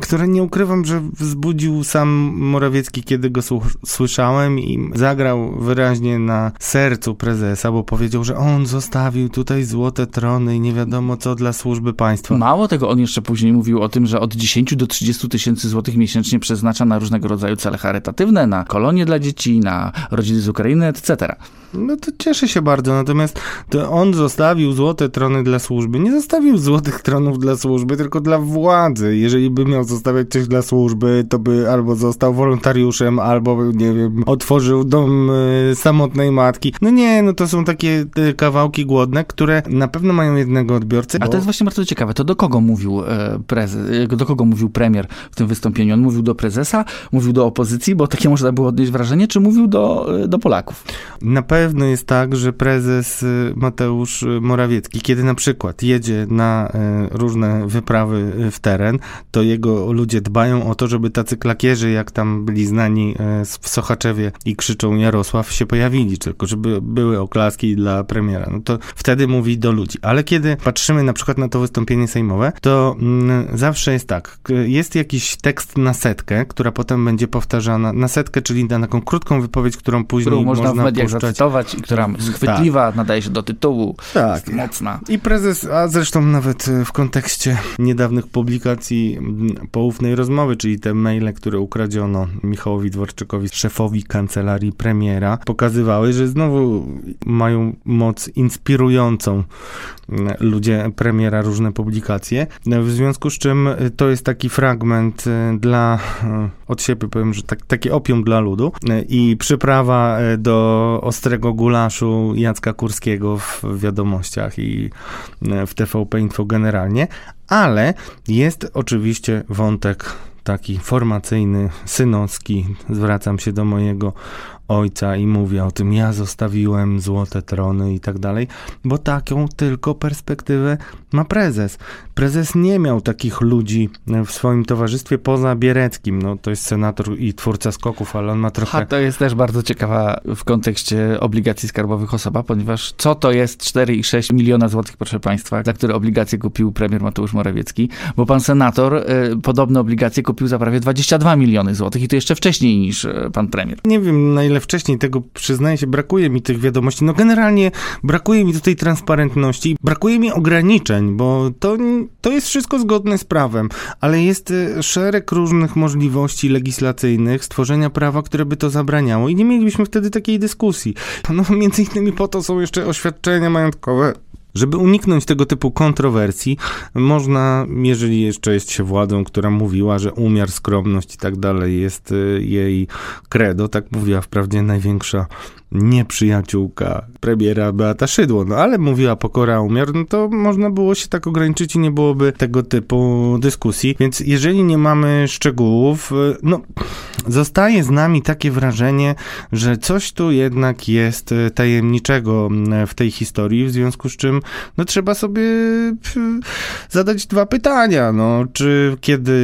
Speaker 3: które nie ukrywam, że wzbudził sam Morawiecki, kiedy go słyszałem i zagrał wyraźnie na sercu prezesa, bo powiedział, że on zostawił tutaj złote trony i nie wiadomo co dla służby państwa.
Speaker 2: Mało tego, on jeszcze później mówił o tym, że od 10 do 30 tysięcy złotych miesięcznie przeznacza na różnego rodzaju cele charytatywne, na kolonie dla dzieci, na rodziny z Ukrainy, etc.
Speaker 3: No to cieszę się bardzo, natomiast to on zostawił złote trony dla służby. Nie zostawił złotych tronów dla służby, tylko dla władzy. Jeżeli by miał zostawiać coś dla służby, to by albo został wolontariuszem, albo, nie wiem, otworzył dom e, samotnej matki. No nie, no to są takie e, kawałki głodne, które na pewno mają jednego odbiorcę.
Speaker 2: A
Speaker 3: bo-
Speaker 2: to jest właśnie bardzo ciekawe. To do kogo mówił e, prezes, e, do kogo mówił premier w tym wystąpieniu? On mówił do prezesa, mówił do opozycji, bo takie można było odnieść wrażenie, czy mówił do, e, do Polaków?
Speaker 3: Na pewno jest tak, że prezes y, Mateusz y, Morawiecki, kiedy na przykład jedzie na y, różne wyprawy y, w teren, to jego ludzie dbają o to, żeby tacy klakierzy, jak tam byli znani z- w Sochaczewie i krzyczą Jarosław, się pojawili, tylko żeby były oklaski dla premiera. No to wtedy mówi do ludzi. Ale kiedy patrzymy na przykład na to wystąpienie sejmowe, to mm, zawsze jest tak, jest jakiś tekst na setkę, która potem będzie powtarzana, na setkę, czyli na taką krótką wypowiedź, którą później
Speaker 2: Którą można, w mediach
Speaker 3: puszczać.
Speaker 2: zacytować i która schwytliwa, nadaje się do tytułu,
Speaker 3: Tak.
Speaker 2: jest mocna.
Speaker 3: I prezes, a zresztą nawet e, w kontekście niedawnych publikacji m, poufnej rozmowy, czyli te maile, które ukradziono Michałowi Dworczykowi, szefowi kancelarii premiera, pokazywały, że znowu mają moc inspirującą ludzie premiera różne publikacje. W związku z czym to jest taki fragment e, dla, e, od siebie powiem, że tak, opium dla ludu E, i przyprawa do ostrego gulaszu Jacka Kurskiego w wiadomościach i w TVP Info generalnie, ale jest oczywiście wątek taki formacyjny, synowski. Zwracam się do mojego ojca i mówi o tym, ja zostawiłem złote trony i tak dalej, bo taką tylko perspektywę ma prezes. Prezes nie miał takich ludzi w swoim towarzystwie poza Biereckim. No, to jest senator i twórca skoków, ale on ma trochę...
Speaker 2: A to jest też bardzo ciekawa w kontekście obligacji skarbowych osoba, ponieważ co to jest 4,6 miliona złotych, proszę państwa, za które obligacje kupił premier Mateusz Morawiecki, bo pan senator y, podobne obligacje kupił za prawie 22 miliony złotych i to jeszcze wcześniej niż y, pan premier.
Speaker 3: Nie wiem na ile wcześniej tego przyznaję się, brakuje mi tych wiadomości. No generalnie brakuje mi tutaj transparentności, brakuje mi ograniczeń, bo to, to jest wszystko zgodne z prawem, ale jest y, szereg różnych możliwości legislacyjnych stworzenia prawa, które by to zabraniało i nie mielibyśmy wtedy takiej dyskusji. No między innymi po to są jeszcze oświadczenia majątkowe żeby uniknąć tego typu kontrowersji, można, jeżeli jeszcze jest się władzą, która mówiła, że umiar, skromność i tak dalej jest y, jej credo, tak mówiła wprawdzie największa nieprzyjaciółka premiera Beata Szydło, no ale mówiła pokora umiar, no to można było się tak ograniczyć i nie byłoby tego typu dyskusji, więc jeżeli nie mamy szczegółów, y, no zostaje z nami takie wrażenie, że coś tu jednak jest y, tajemniczego w tej historii, w związku z czym no trzeba sobie zadać dwa pytania, no czy kiedy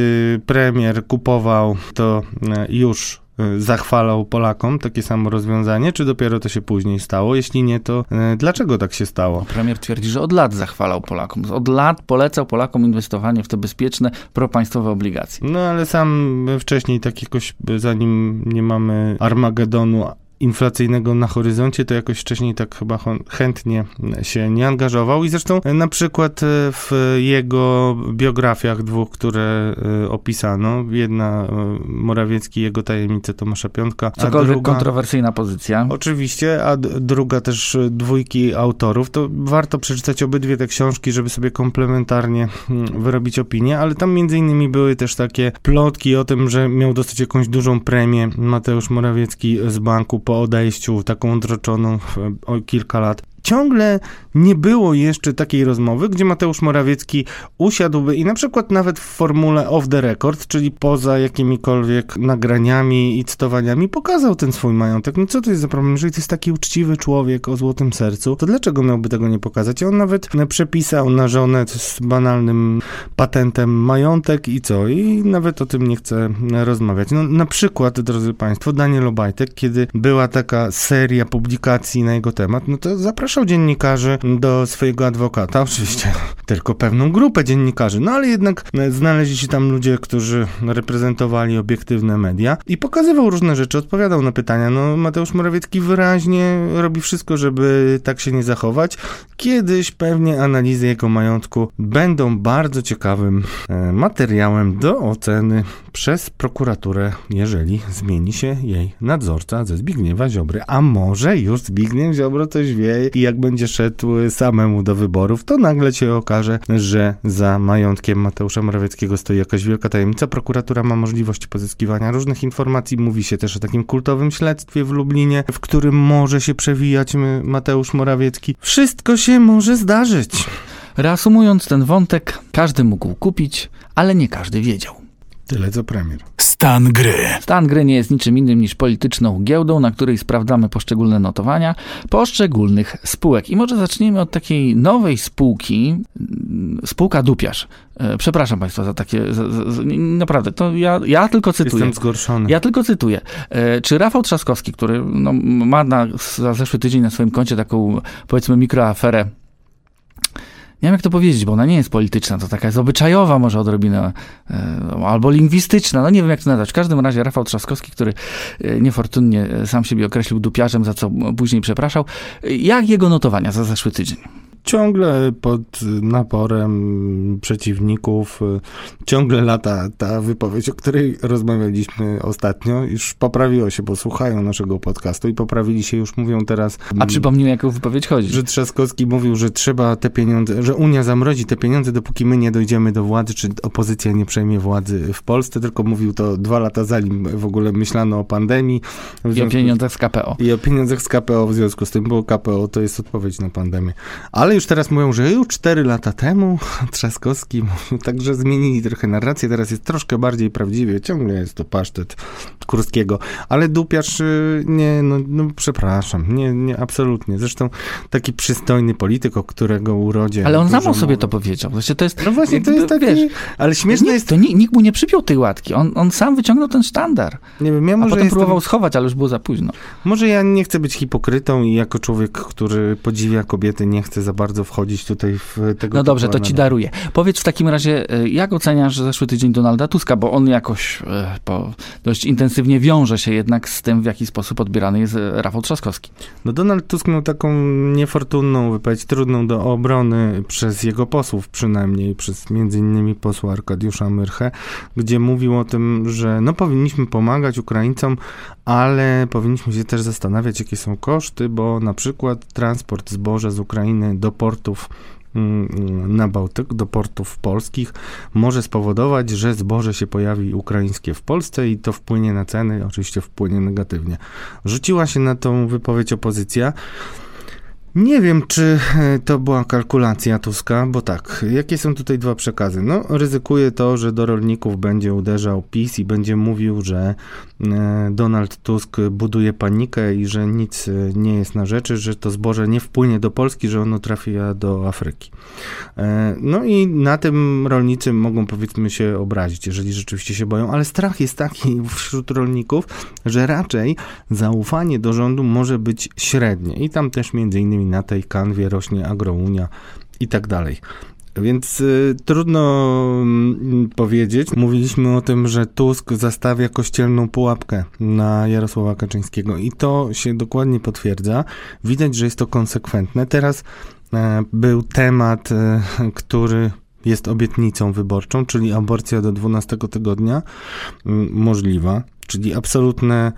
Speaker 3: premier kupował to y, już Y, zachwalał Polakom takie samo rozwiązanie, czy dopiero to się później stało? Jeśli nie, to y, dlaczego tak się stało?
Speaker 2: Premier twierdzi, że od lat zachwalał Polakom. Od lat polecał Polakom inwestowanie w te bezpieczne, propaństwowe obligacje.
Speaker 3: No ale sam wcześniej tak jakoś, zanim nie mamy Armagedonu inflacyjnego na horyzoncie, to jakoś wcześniej tak chyba chętnie się nie angażował i zresztą na przykład e, w jego biografiach dwóch, które e, opisano, jedna e, Morawiecki, jego tajemnice Tomasza Piątka,
Speaker 2: Cokolwiek druga, kontrowersyjna pozycja.
Speaker 3: Oczywiście, a druga też dwójki autorów, to warto przeczytać obydwie te książki, żeby sobie komplementarnie hmm, wyrobić opinię, ale tam między innymi były też takie plotki o tym, że miał dostać jakąś dużą premię Mateusz Morawiecki z banku po po odejściu, taką odroczoną o kilka lat ciągle nie było jeszcze takiej rozmowy, gdzie Mateusz Morawiecki usiadłby i na przykład nawet w formule off the record, czyli poza jakimikolwiek nagraniami i cytowaniami, pokazał ten swój majątek. No co to jest za problem? Jeżeli to jest taki uczciwy człowiek o złotym sercu, to dlaczego miałby tego nie pokazać? On nawet przepisał na żonę z banalnym patentem majątek i co? I nawet o tym nie chce rozmawiać. No na przykład, drodzy Państwo, Daniel Obajtek, kiedy była taka seria publikacji na jego temat, no to zapraszam zapraszał dziennikarzy do swojego adwokata, oczywiście tylko pewną grupę dziennikarzy, no ale jednak znaleźli się tam ludzie, którzy reprezentowali obiektywne media i pokazywał różne rzeczy, odpowiadał na pytania. No Mateusz Morawiecki wyraźnie robi wszystko, żeby tak się nie zachować. Kiedyś pewnie analizy jego majątku będą bardzo ciekawym e, materiałem do oceny przez prokuraturę, jeżeli zmieni się jej nadzorca ze Zbigniewa Ziobry. A może już Zbigniew Ziobro coś wie i jak będzie szedł samemu do wyborów, to nagle się okaże, że za majątkiem Mateusza Morawieckiego stoi jakaś wielka tajemnica. Prokuratura ma możliwość pozyskiwania różnych informacji. Mówi się też o takim kultowym śledztwie w Lublinie, w którym może się przewijać Mateusz Morawiecki. Wszystko się może zdarzyć.
Speaker 2: Reasumując ten wątek, każdy mógł kupić, ale nie każdy wiedział.
Speaker 3: Tyle co premier.
Speaker 1: Stan gry.
Speaker 2: Stan gry nie jest niczym innym niż polityczną giełdą, na której sprawdzamy poszczególne notowania poszczególnych spółek. I może zacznijmy od takiej nowej spółki, mm, spółka Dupiarz. E, przepraszam Państwa za takie, za, za, naprawdę, to ja, ja tylko cytuję.
Speaker 3: Jestem zgorszony.
Speaker 2: Ja tylko cytuję. E, czy Rafał Trzaskowski, który no, ma na, za zeszły tydzień na swoim koncie taką, powiedzmy, mikroaferę nie wiem jak to powiedzieć, bo ona nie jest polityczna, to taka jest obyczajowa może odrobinę, e, albo lingwistyczna, no nie wiem jak to nazwać. W każdym razie Rafał Trzaskowski, który e, niefortunnie e, sam siebie określił dupiarzem, za co później przepraszał, jak jego notowania za zeszły tydzień?
Speaker 3: Ciągle pod naporem przeciwników, ciągle lata ta wypowiedź, o której rozmawialiśmy ostatnio, już poprawiło się, bo słuchają naszego podcastu i poprawili się, już mówią teraz...
Speaker 2: A przypomnij, jaką wypowiedź chodzi?
Speaker 3: Że Trzaskowski mówił, że trzeba te pieniądze, że Unia zamrozi te pieniądze, dopóki my nie dojdziemy do władzy, czy opozycja nie przejmie władzy w Polsce, tylko mówił to dwa lata zanim w ogóle myślano o pandemii.
Speaker 2: I o pieniądzach z KPO.
Speaker 3: I o pieniądzach z KPO w związku z tym, bo KPO to jest odpowiedź na pandemię. Ale Ale już teraz mówią, że już 4 lata temu Trzaskowski mówił, także zmienili trochę narrację, teraz jest troszkę bardziej prawdziwie, ciągle jest to pasztet Kurskiego, ale Dupiarz y, nie, no, no przepraszam, nie, nie, absolutnie. Zresztą taki przystojny polityk, o którego urodzie...
Speaker 2: Ale on sam o sobie to powiedział. Znaczy, to jest,
Speaker 3: No właśnie, to jest taki...
Speaker 2: wiesz,
Speaker 3: ale śmieszne
Speaker 2: nikt,
Speaker 3: jest...
Speaker 2: to nikt, mu nie przypiął tej łatki. On, on sam wyciągnął ten sztandar.
Speaker 3: Nie wiem, ja
Speaker 2: A
Speaker 3: może
Speaker 2: potem
Speaker 3: jestem,
Speaker 2: próbował schować, ale już było za późno.
Speaker 3: Może ja nie chcę być hipokrytą i jako człowiek, który podziwia kobiety, nie chcę za bardzo wchodzić tutaj w tego
Speaker 2: No dobrze, to ci daruję. Powiedz w takim razie, e, jak oceniasz zeszły tydzień Donalda Tuska, bo on jakoś e, dość intensywnie wiąże się jednak z tym, w jaki sposób odbierany jest e, Rafał Trzaskowski.
Speaker 3: No Donald Tusk miał taką niefortunną wypowiedź, trudną do obrony przez jego posłów przynajmniej, przez między innymi posła Arkadiusza Myrchę, gdzie mówił o tym, że no powinniśmy pomagać Ukraińcom, ale powinniśmy się też zastanawiać, jakie są koszty, bo na przykład transport zboża z Ukrainy do portów mm, na Bałtyk, do portów polskich, może spowodować, że zboże się pojawi ukraińskie w Polsce i to wpłynie na ceny, oczywiście wpłynie negatywnie. Rzuciła się na tą wypowiedź opozycja. Nie wiem, czy e, to była kalkulacja Tuska, bo tak, jakie są tutaj dwa przekazy? No, ryzykuje to, że do rolników będzie uderzał PiS i będzie mówił, że e, Donald Tusk buduje panikę i że nic e, nie jest na rzeczy, że to zboże nie wpłynie do Polski, że ono trafi do Afryki. No i na tym rolnicy mogą powiedzmy się obrazić, jeżeli rzeczywiście się boją, ale strach jest taki wśród rolników, że raczej zaufanie do rządu może być średnie i tam też między innymi na tej kanwie rośnie agrounia i tak dalej. Więc y, trudno mm, powiedzieć. Mówiliśmy o tym, że Tusk zastawia kościelną pułapkę na Jarosława Kaczyńskiego i to się dokładnie potwierdza. Widać, że jest to konsekwentne. Teraz e, był temat, e, który jest obietnicą wyborczą, czyli aborcja do 12 tygodnia możliwa, czyli absolutne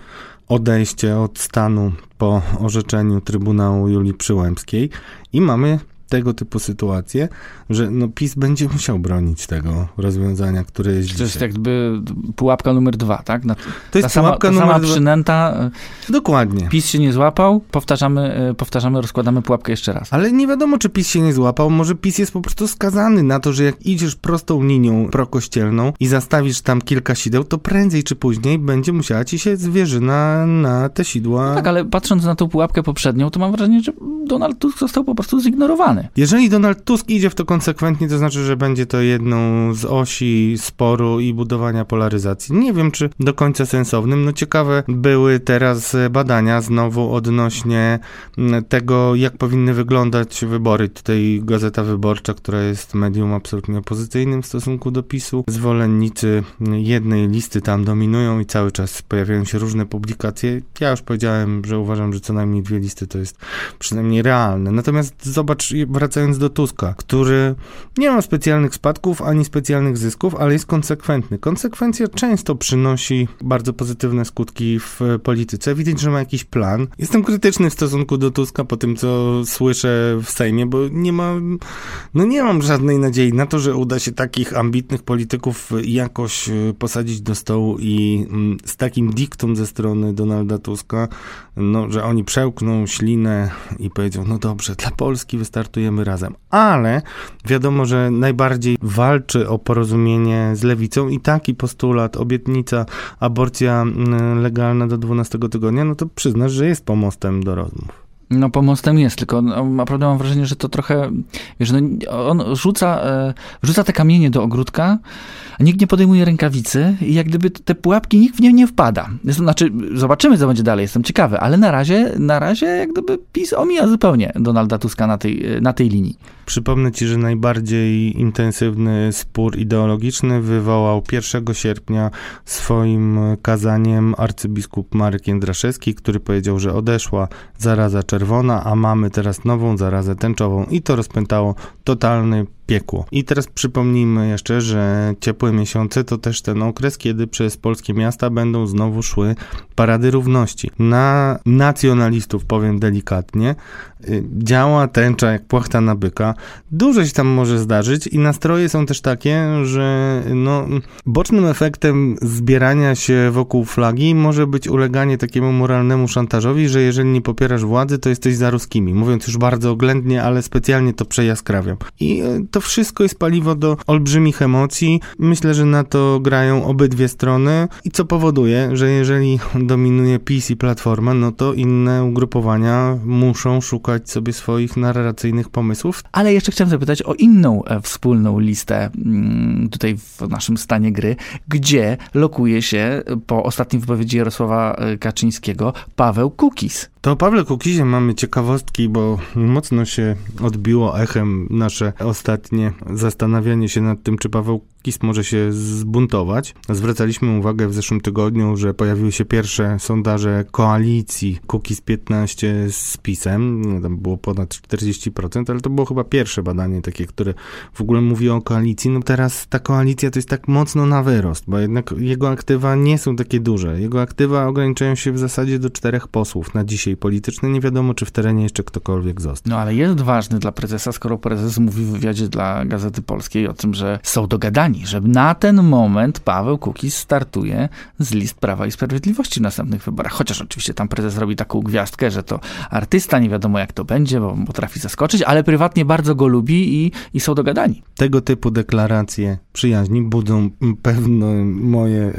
Speaker 3: odejście od stanu po orzeczeniu Trybunału Julii Przyłębskiej i mamy tego typu sytuacje, że no PiS będzie musiał bronić tego rozwiązania, które jest
Speaker 2: To jest
Speaker 3: dzisiaj.
Speaker 2: jakby pułapka numer dwa, tak? Na,
Speaker 3: To
Speaker 2: ta
Speaker 3: jest
Speaker 2: sama,
Speaker 3: pułapka
Speaker 2: ta
Speaker 3: numer
Speaker 2: sama
Speaker 3: dwa.
Speaker 2: przynęta, e,
Speaker 3: Dokładnie.
Speaker 2: PiS się nie złapał, powtarzamy, e, powtarzamy, rozkładamy pułapkę jeszcze raz.
Speaker 3: Ale nie wiadomo, czy PiS się nie złapał. Może PiS jest po prostu skazany na to, że jak idziesz prostą linią prokościelną i zastawisz tam kilka sideł, to prędzej czy później będzie musiała ci się zwierzyna na te sidła.
Speaker 2: No tak, ale patrząc na tą pułapkę poprzednią, to mam wrażenie, że Donald Tusk został po prostu zignorowany.
Speaker 3: Jeżeli Donald Tusk idzie w to konsekwentnie, to znaczy, że będzie to jedną z osi sporu i budowania polaryzacji. Nie wiem, czy do końca sensownym. No ciekawe były teraz badania znowu odnośnie mm, tego, jak powinny wyglądać wybory. Tutaj Gazeta Wyborcza, która jest medium absolutnie opozycyjnym w stosunku do PiSu. Zwolennicy jednej listy tam dominują i cały czas pojawiają się różne publikacje. Ja już powiedziałem, że uważam, że co najmniej dwie listy to jest przynajmniej realne. Natomiast zobacz, wracając do Tuska, który nie ma specjalnych spadków ani specjalnych zysków, ale jest konsekwentny. Konsekwencja często przynosi bardzo pozytywne skutki w polityce. Widać, że ma jakiś plan. Jestem krytyczny w stosunku do Tuska po tym, co słyszę w Sejmie, bo nie ma, no nie mam żadnej nadziei na to, że uda się takich ambitnych polityków jakoś e, posadzić do stołu i mm, z takim diktum ze strony Donalda Tuska, no, że oni przełkną ślinę i powiedzą, no dobrze, dla Polski wystartujemy razem. Ale wiadomo, że najbardziej walczy o porozumienie z lewicą i taki postulat, obietnica, aborcja mm, legalna do 12 tygodnia, no to przyznasz, że jest pomostem do rozmów.
Speaker 2: No pomostem jest, tylko no, naprawdę mam wrażenie, że to trochę, wiesz, no, on rzuca, e, rzuca te kamienie do ogródka, a nikt nie podejmuje rękawicy i jak gdyby te pułapki nikt w nie nie wpada. Znaczy, zobaczymy, co będzie dalej, jestem ciekawy, ale na razie, na razie jak gdyby PiS omija zupełnie Donalda Tuska na tej, na tej linii.
Speaker 3: Przypomnę ci, że najbardziej intensywny spór ideologiczny wywołał 1 sierpnia swoim kazaniem arcybiskup Marek Jędraszewski, który powiedział, że odeszła zaraza czerwona, a mamy teraz nową zarazę tęczową i to rozpętało totalny piekło. I teraz przypomnijmy jeszcze, że ciepłe miesiące to też ten okres, kiedy przez polskie miasta będą znowu szły parady równości. Na nacjonalistów, powiem delikatnie, y, działa tęcza jak płachta na byka. Dużo się tam może zdarzyć i nastroje są też takie, że no, bocznym efektem zbierania się wokół flagi może być uleganie takiemu moralnemu szantażowi, że jeżeli nie popierasz władzy, to jesteś za ruskimi. Mówiąc już bardzo oględnie, ale specjalnie to przejaskrawiam. I y, to wszystko jest paliwo do olbrzymich emocji. Myślę, że na to grają obydwie strony i co powoduje, że jeżeli dominuje PiS i Platforma, no to inne ugrupowania muszą szukać sobie swoich narracyjnych pomysłów.
Speaker 2: Ale jeszcze chciałem zapytać o inną e, wspólną listę mm, tutaj w naszym stanie gry, gdzie lokuje się po ostatniej wypowiedzi Jarosława e, Kaczyńskiego Paweł Kukis.
Speaker 3: To o Pawle Kukizie mamy ciekawostki, bo mocno się odbiło echem nasze ostatnie zastanawianie się nad tym, czy Paweł Kukis może się zbuntować. Zwracaliśmy uwagę w zeszłym tygodniu, że pojawiły się pierwsze sondaże koalicji Kukis 15 z PiSem. Tam było ponad 40%, ale to było chyba pierwsze badanie takie, które w ogóle mówi o koalicji. No teraz ta koalicja to jest tak mocno na wyrost, bo jednak jego aktywa nie są takie duże. Jego aktywa ograniczają się w zasadzie do czterech posłów na dzisiaj polityczny. Nie wiadomo, czy w terenie jeszcze ktokolwiek został.
Speaker 2: No ale jest ważny dla prezesa, skoro prezes mówi w wywiadzie dla Gazety Polskiej o tym, że są dogadani, że na ten moment Paweł Kukiz startuje z list Prawa i Sprawiedliwości w następnych wyborach. Chociaż oczywiście tam prezes robi taką gwiazdkę, że to artysta, nie wiadomo jak to będzie, bo potrafi zaskoczyć, ale prywatnie bardzo go lubi i, i są dogadani.
Speaker 3: Tego typu deklaracje przyjaźni budzą pewne moje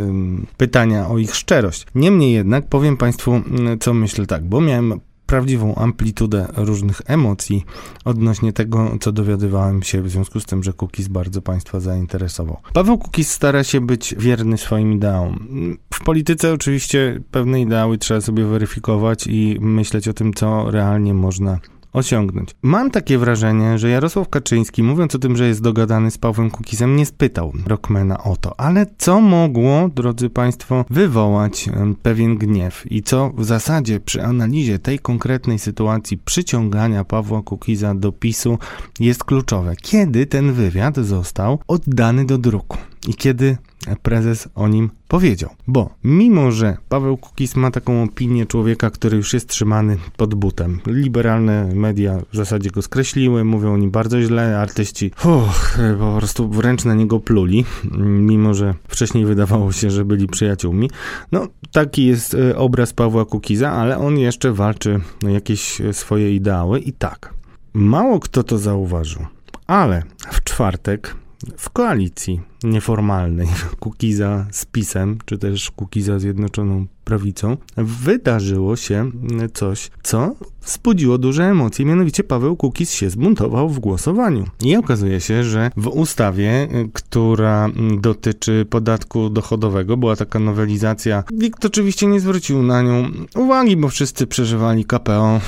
Speaker 3: pytania o ich szczerość. Niemniej jednak powiem Państwu, co myślę tak, bo miałem prawdziwą amplitudę różnych emocji odnośnie tego, co dowiadywałem się w związku z tym, że Kukiz bardzo Państwa zainteresował. Paweł Kukiz stara się być wierny swoim ideałom. W polityce oczywiście pewne ideały trzeba sobie weryfikować i myśleć o tym, co realnie można osiągnąć. Mam takie wrażenie, że Jarosław Kaczyński, mówiąc o tym, że jest dogadany z Pawłem Kukizem, nie spytał Rockmana o to. Ale co mogło, drodzy Państwo, wywołać pewien gniew i co w zasadzie przy analizie tej konkretnej sytuacji przyciągania Pawła Kukiza do PiSu jest kluczowe. Kiedy ten wywiad został oddany do druku? I kiedy prezes o nim powiedział. Bo mimo, że Paweł Kukiz ma taką opinię człowieka, który już jest trzymany pod butem, liberalne media w zasadzie go skreśliły, mówią o nim bardzo źle, artyści uff, po prostu wręcz na niego pluli, mimo, że wcześniej wydawało się, że byli przyjaciółmi. No, taki jest e, obraz Pawła Kukiza, ale on jeszcze walczy o jakieś swoje ideały i tak. Mało kto to zauważył, ale w czwartek w koalicji nieformalnej Kukiza z PiSem, czy też Kukiza Zjednoczoną Prawicą, wydarzyło się coś, co wzbudziło duże emocje. Mianowicie Paweł Kukiz się zbuntował w głosowaniu. I okazuje się, że w ustawie, która dotyczy podatku dochodowego, była taka nowelizacja. Nikt oczywiście nie zwrócił na nią uwagi, bo wszyscy przeżywali KPO,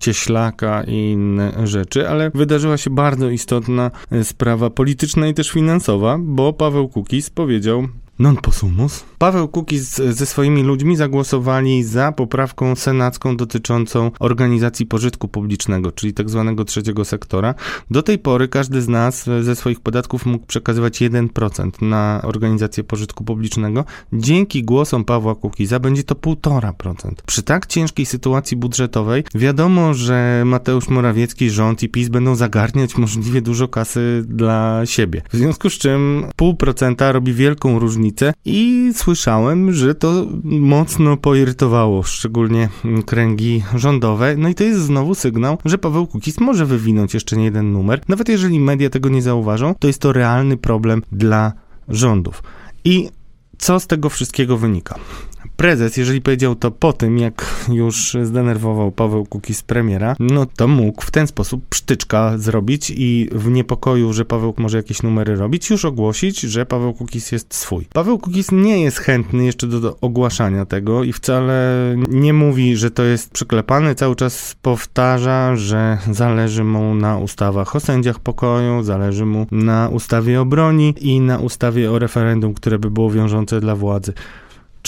Speaker 3: cieślaka i inne rzeczy, ale wydarzyła się bardzo istotna sprawa polityczna i też finansowa, bo Paweł Kukiz powiedział non possumus. Paweł Kukiz ze swoimi ludźmi zagłosowali za poprawką senacką dotyczącą organizacji pożytku publicznego, czyli tak zwanego trzeciego sektora. Do tej pory każdy z nas ze swoich podatków mógł przekazywać 1% na organizację pożytku publicznego. Dzięki głosom Pawła Kukiza będzie to 1,5%. Przy tak ciężkiej sytuacji budżetowej wiadomo, że Mateusz Morawiecki, rząd i PiS będą zagarniać możliwie dużo kasy dla siebie. W związku z czym 0,5% robi wielką różnicę i słyszałem, że to mocno poirytowało szczególnie kręgi rządowe. No i to jest znowu sygnał, że Paweł Kukiz może wywinąć jeszcze nie jeden numer. Nawet jeżeli media tego nie zauważą, to jest to realny problem dla rządów. I co z tego wszystkiego wynika? Prezes, jeżeli powiedział to po tym, jak już zdenerwował Paweł Kukiz premiera, no to mógł w ten sposób psztyczka zrobić i w niepokoju, że Paweł może jakieś numery robić, już ogłosić, że Paweł Kukiz jest swój. Paweł Kukiz nie jest chętny jeszcze do, do ogłaszania tego i wcale nie mówi, że to jest przyklepane, cały czas powtarza, że zależy mu na ustawach o sędziach pokoju, zależy mu na ustawie o broni i na ustawie o referendum, które by było wiążące dla władzy.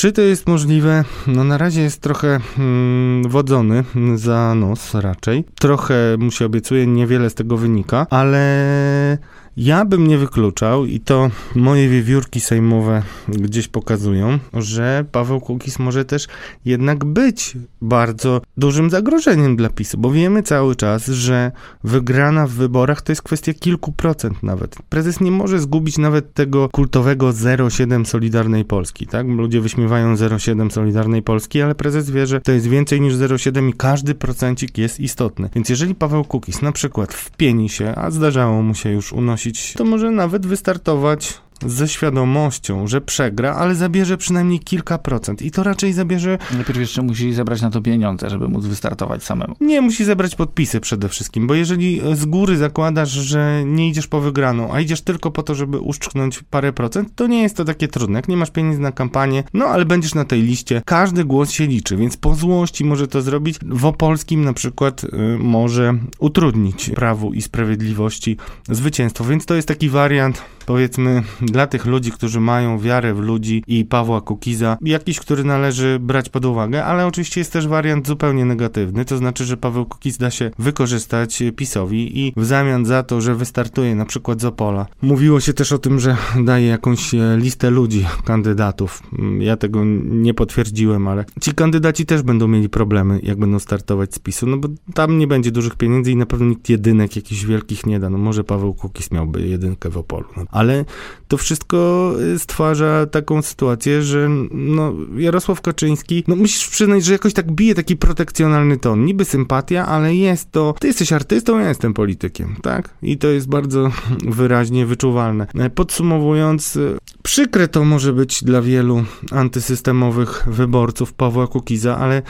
Speaker 3: Czy to jest możliwe? No na razie jest trochę mm, wodzony za nos raczej. Trochę mu się obiecuje, niewiele z tego wynika, ale ja bym nie wykluczał i to moje wiewiórki sejmowe gdzieś pokazują, że Paweł Kukiz może też jednak być bardzo dużym zagrożeniem dla PiSu, bo wiemy cały czas, że wygrana w wyborach to jest kwestia kilku procent nawet. Prezes nie może zgubić nawet tego kultowego 0,7 Solidarnej Polski, tak? Ludzie wyśmiewają 0,7 Solidarnej Polski, ale prezes wie, że to jest więcej niż 0,7 i każdy procencik jest istotny. Więc jeżeli Paweł Kukiz na przykład wpieni się, a zdarzało mu się już unosić to może nawet wystartować ze świadomością, że przegra, ale zabierze przynajmniej kilka procent. I to raczej zabierze.
Speaker 2: Najpierw jeszcze musi zebrać na to pieniądze, żeby móc wystartować samemu.
Speaker 3: Nie, musi zebrać podpisy przede wszystkim, bo jeżeli z góry zakładasz, że nie idziesz po wygraną, a idziesz tylko po to, żeby uszczknąć parę procent, to nie jest to takie trudne. Jak nie masz pieniędzy na kampanię, no ale będziesz na tej liście, każdy głos się liczy, więc po złości może to zrobić. W Opolskim na przykład y, może utrudnić Prawu i Sprawiedliwości zwycięstwo, więc to jest taki wariant powiedzmy dla tych ludzi, którzy mają wiarę w ludzi i Pawła Kukiza, jakiś, który należy brać pod uwagę, ale oczywiście jest też wariant zupełnie negatywny, to znaczy, że Paweł Kukiz da się wykorzystać PiSowi i w zamian za to, że wystartuje na przykład z Opola. Mówiło się też o tym, że daje jakąś e, listę ludzi, kandydatów. Mm, ja tego nie potwierdziłem, ale ci kandydaci też będą mieli problemy, jak będą startować z PiSu, no bo tam nie będzie dużych pieniędzy i na pewno nikt jedynek jakichś wielkich nie da. No może Paweł Kukiz miałby jedynkę w Opolu. No ale to wszystko y, stwarza taką sytuację, że no, Jarosław Kaczyński, no musisz przyznać, że jakoś tak bije taki protekcjonalny ton. Niby sympatia, ale jest to, ty jesteś artystą, ja jestem politykiem, tak? I to jest bardzo wyraźnie wyczuwalne. E, podsumowując, y, przykre to może być dla wielu antysystemowych wyborców Pawła Kukiza, ale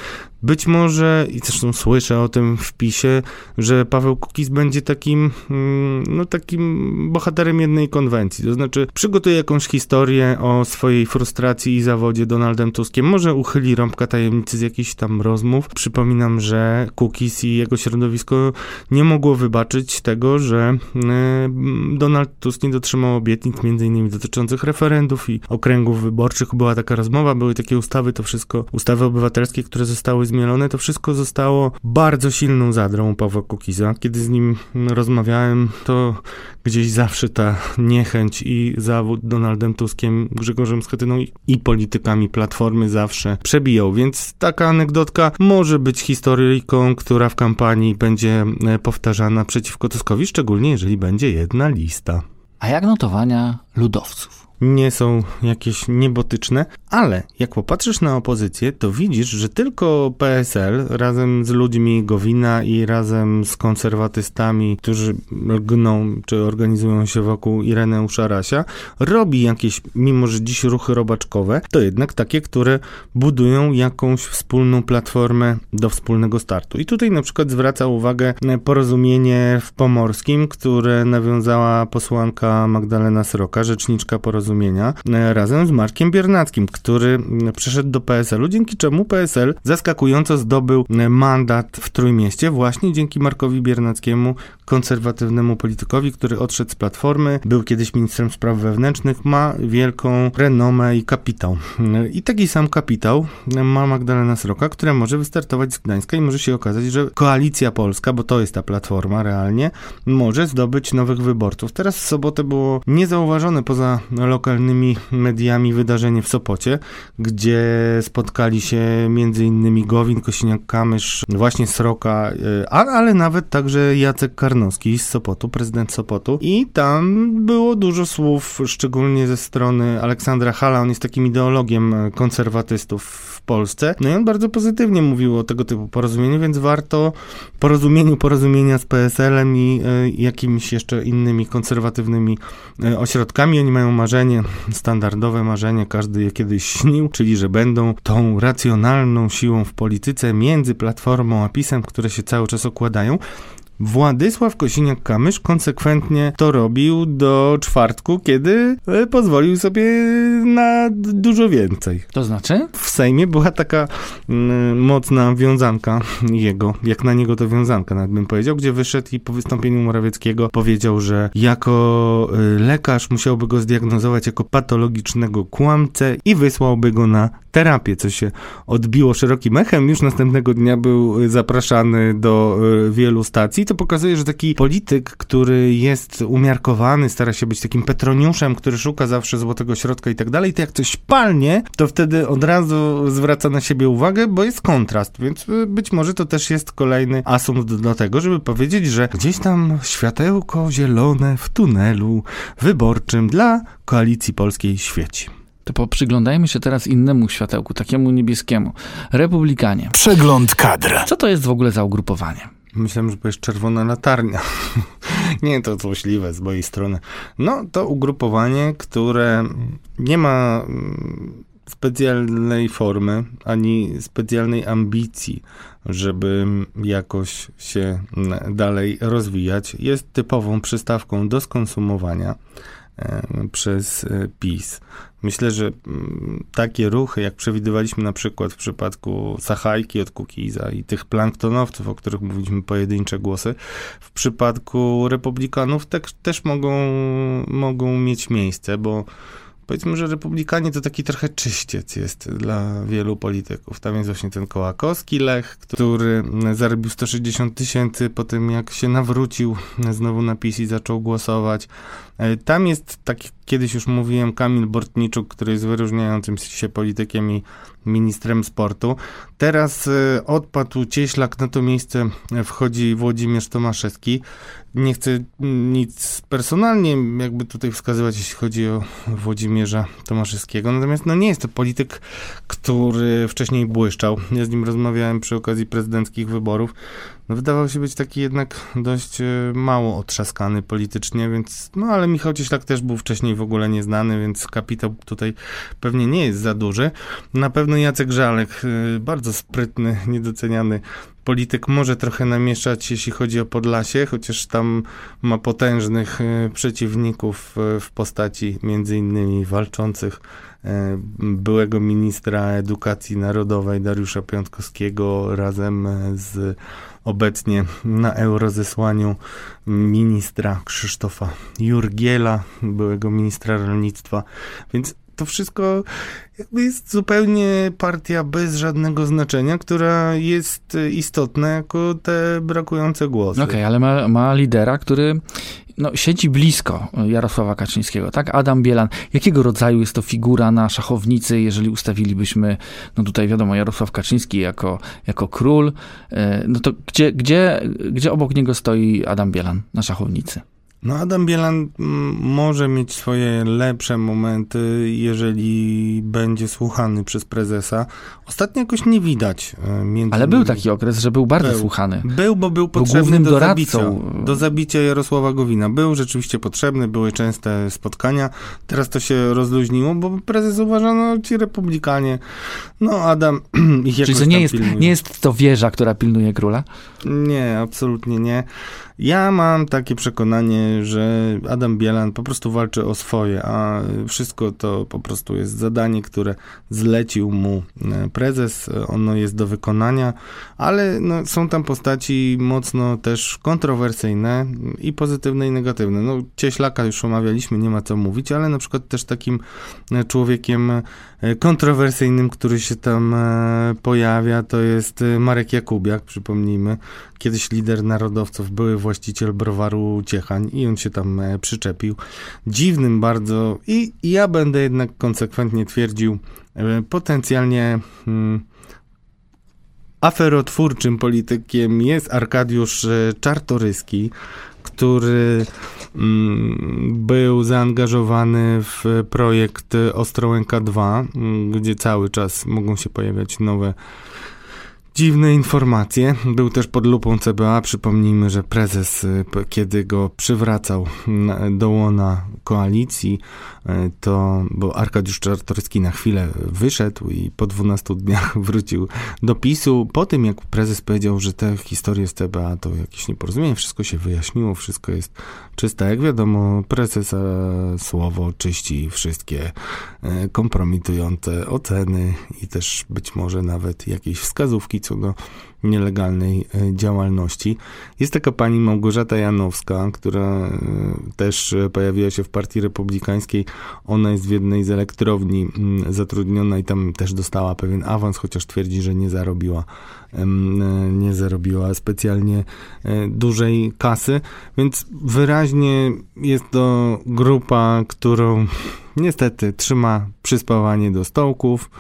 Speaker 3: być może, i zresztą słyszę o tym w PiSie, że Paweł Kukiz będzie takim, mm, no takim bohaterem jednej konwencji. To znaczy, przygotuje jakąś historię o swojej frustracji i zawodzie Donaldem Tuskiem. Może uchyli rąbka tajemnicy z jakichś tam rozmów. Przypominam, że Kukiz i jego środowisko nie mogło wybaczyć tego, że e, Donald Tusk nie dotrzymał obietnic, innymi dotyczących referendów i okręgów wyborczych. Była taka rozmowa, były takie ustawy, to wszystko, ustawy obywatelskie, które zostały zmielone, to wszystko zostało bardzo silną zadrą Pawła Kukiza. Kiedy z nim rozmawiałem, to gdzieś zawsze ta niechęć i zawód Donaldem Tuskiem, Grzegorzem Schetyną i, politykami Platformy zawsze przebijał, więc taka anegdotka może być historyjką, która w kampanii będzie e, powtarzana przeciwko Tuskowi, szczególnie jeżeli będzie jedna lista.
Speaker 2: A jak notowania ludowców?
Speaker 3: Nie są jakieś niebotyczne, ale jak popatrzysz na opozycję, to widzisz, że tylko PSL razem z ludźmi Gowina i razem z konserwatystami, którzy lgną czy organizują się wokół Ireneusza Rasia, robi jakieś, mimo że dziś ruchy robaczkowe, to jednak takie, które budują jakąś wspólną platformę do wspólnego startu. I tutaj na przykład zwraca uwagę porozumienie w Pomorskim, które nawiązała posłanka Magdalena Sroka, rzeczniczka porozumienia porozumienia e, razem z Markiem Biernackim, który przeszedł do PSL-u, dzięki czemu PSL zaskakująco zdobył e, mandat w Trójmieście właśnie dzięki Markowi Biernackiemu, konserwatywnemu politykowi, który odszedł z Platformy, był kiedyś ministrem spraw wewnętrznych, ma wielką renomę i kapitał. E, I taki sam kapitał ma Magdalena Sroka, która może wystartować z Gdańska i może się okazać, że Koalicja Polska, bo to jest ta Platforma realnie, może zdobyć nowych wyborców. Teraz w sobotę było niezauważone poza lokalnymi mediami wydarzenie w Sopocie, gdzie spotkali się m.in. Gowin, Kosiniak-Kamysz, właśnie Sroka, e, ale nawet także Jacek Karnowski z Sopotu, prezydent Sopotu. I tam było dużo słów, szczególnie ze strony Aleksandra Hala, on jest takim ideologiem konserwatystów w Polsce, no i on bardzo pozytywnie mówił o tego typu porozumieniu, więc warto porozumieniu porozumienia z PSL-em i y, jakimiś jeszcze innymi konserwatywnymi ośrodkami, oni mają marzenie marzenie, standardowe marzenie, każdy je kiedyś śnił, czyli że będą tą racjonalną siłą w polityce między Platformą a PiSem, które się cały czas okładają. Władysław Kosiniak-Kamysz konsekwentnie to robił do czwartku, kiedy e, pozwolił sobie na dużo więcej.
Speaker 2: To znaczy?
Speaker 3: W Sejmie była taka mm, mocna wiązanka jego, jak na niego to wiązanka, nawet bym powiedział, gdzie wyszedł i po wystąpieniu Morawieckiego powiedział, że jako y, lekarz musiałby go zdiagnozować jako patologicznego kłamcę i wysłałby go na terapię, co się odbiło szerokim echem. Już następnego dnia był zapraszany do e, wielu stacji. To pokazuje, że taki polityk, który jest umiarkowany, stara się być takim petroniuszem, który szuka zawsze złotego środka i tak dalej, to jak coś palnie, to wtedy od razu zwraca na siebie uwagę, bo jest kontrast, więc e, być może to też jest kolejny asumpt do tego, żeby powiedzieć, że gdzieś tam światełko zielone w tunelu wyborczym dla Koalicji Polskiej świeci.
Speaker 2: To poprzyglądajmy się teraz innemu światełku, takiemu niebieskiemu. Republikanie.
Speaker 1: Przegląd kadr.
Speaker 2: Co to jest w ogóle za ugrupowanie?
Speaker 3: Myślałem, że powiesz czerwona latarnia. nie, to złośliwe z mojej strony. No, to ugrupowanie, które nie ma mm, specjalnej formy, ani specjalnej ambicji, żeby jakoś się mm, dalej rozwijać. Jest typową przystawką do skonsumowania przez e, PiS. Myślę, że mm, takie ruchy, jak przewidywaliśmy na przykład w przypadku Sachajki od Kukiza i tych planktonowców, o których mówiliśmy pojedyncze głosy, w przypadku republikanów te, też mogą, mogą mieć miejsce, bo powiedzmy, że republikanie to taki trochę czyściec jest dla wielu polityków. Tam jest właśnie ten Kołakowski Lech, który zarobił 160 tysięcy po tym, jak się nawrócił znowu na PiS i zaczął głosować. E, tam jest, tak kiedyś już mówiłem, Kamil Bortniczuk, który jest wyróżniającym się politykiem i ministrem sportu. Teraz e, odpadł Cieślak, na to miejsce wchodzi Włodzimierz Tomaszewski. Nie chcę nic personalnie jakby tutaj wskazywać, jeśli chodzi o Włodzimierza Tomaszewskiego, natomiast no nie jest to polityk, który wcześniej błyszczał. Ja z nim rozmawiałem przy okazji prezydenckich wyborów no wydawał się być taki jednak dość e, mało otrzaskany politycznie, więc, no ale Michał Cieślak też był wcześniej w ogóle nieznany, więc kapitał tutaj pewnie nie jest za duży. Na pewno Jacek Żalek, e, bardzo sprytny, niedoceniany polityk może trochę namieszać, jeśli chodzi o Podlasie, chociaż tam ma potężnych e, przeciwników w postaci między innymi walczących byłego ministra edukacji narodowej Dariusza Piątkowskiego razem z obecnie na eurozesłaniu ministra Krzysztofa Jurgiela, byłego ministra rolnictwa. Więc to wszystko jest zupełnie partia bez żadnego znaczenia, która jest istotna jako te brakujące głosy.
Speaker 2: Okej, okay, ale ma, ma lidera, który no, siedzi blisko Jarosława Kaczyńskiego, tak? Adam Bielan. Jakiego rodzaju jest to figura na szachownicy, jeżeli ustawilibyśmy, no tutaj wiadomo, Jarosław Kaczyński jako, jako król, e, no to gdzie, gdzie, gdzie obok niego stoi Adam Bielan na szachownicy?
Speaker 3: No Adam Bielan mm, może mieć swoje lepsze momenty, jeżeli będzie słuchany przez prezesa. Ostatnio jakoś nie widać.
Speaker 2: E, między Ale był taki okres, że był bardzo był. słuchany.
Speaker 3: Był, bo był potrzebny był do zabicia, do zabicia Jarosława Gowina. Był rzeczywiście potrzebny, były częste spotkania. Teraz to się rozluźniło, bo prezes uważa, no ci republikanie, no Adam ich
Speaker 2: Czyli to nie jest, nie jest to wieża, która pilnuje króla?
Speaker 3: Nie, absolutnie nie. Ja mam takie przekonanie, że Adam Bielan po prostu walczy o swoje, a wszystko to po prostu jest zadanie, które zlecił mu e, prezes. Ono jest do wykonania, ale no, są tam postaci mocno też kontrowersyjne i pozytywne i negatywne. No, Cieślaka już omawialiśmy, nie ma co mówić, ale na przykład też takim e, człowiekiem kontrowersyjnym, który się tam pojawia, to jest Marek Jakubiak, przypomnijmy, kiedyś lider narodowców, były właściciel browaru Ciechań i on się tam e, przyczepił. Dziwnym bardzo i, ja będę jednak konsekwentnie twierdził, e, potencjalnie hmm, aferotwórczym politykiem jest Arkadiusz e, Czartoryski, który mm, był zaangażowany w projekt Ostrołęka 2, mm, gdzie cały czas mogą się pojawiać nowe Dziwne informacje. Był też pod lupą CBA. Przypomnijmy, że prezes, y, kiedy go przywracał do łona koalicji, y, to, bo Arkadiusz Czartoryski na chwilę wyszedł i po 12 dniach wrócił do PiSu. Po tym, jak prezes powiedział, że te historie z CBA to jakieś nieporozumienie, wszystko się wyjaśniło, wszystko jest czyste. Jak wiadomo, prezesa słowo czyści wszystkie y, kompromitujące oceny i też być może nawet jakieś wskazówki co do nielegalnej e, działalności. Jest taka pani Małgorzata Janowska, która e, też pojawiła się w Partii Republikańskiej. Ona jest w jednej z elektrowni mm, zatrudniona i tam też dostała pewien awans, chociaż twierdzi, że nie zarobiła nie zarobiła specjalnie dużej kasy, więc wyraźnie jest to grupa, którą niestety trzyma przyspawanie do stołków.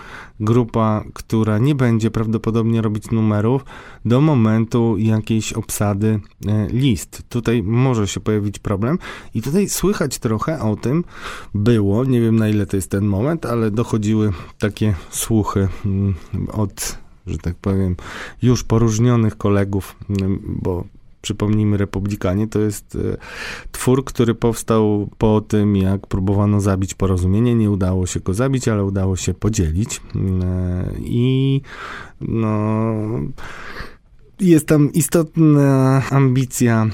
Speaker 3: Grupa, która nie będzie prawdopodobnie robić numerów do momentu jakiejś obsady e, list. Tutaj może się pojawić problem i tutaj słychać trochę o tym było, nie wiem na ile to jest ten moment, ale dochodziły takie słuchy mm, od że tak powiem, już poróżnionych kolegów, mm, bo przypomnijmy, Republikanie to jest e, twór, który powstał po tym, jak próbowano zabić porozumienie. Nie udało się go zabić, ale udało się podzielić. E, I no jest tam istotna ambicja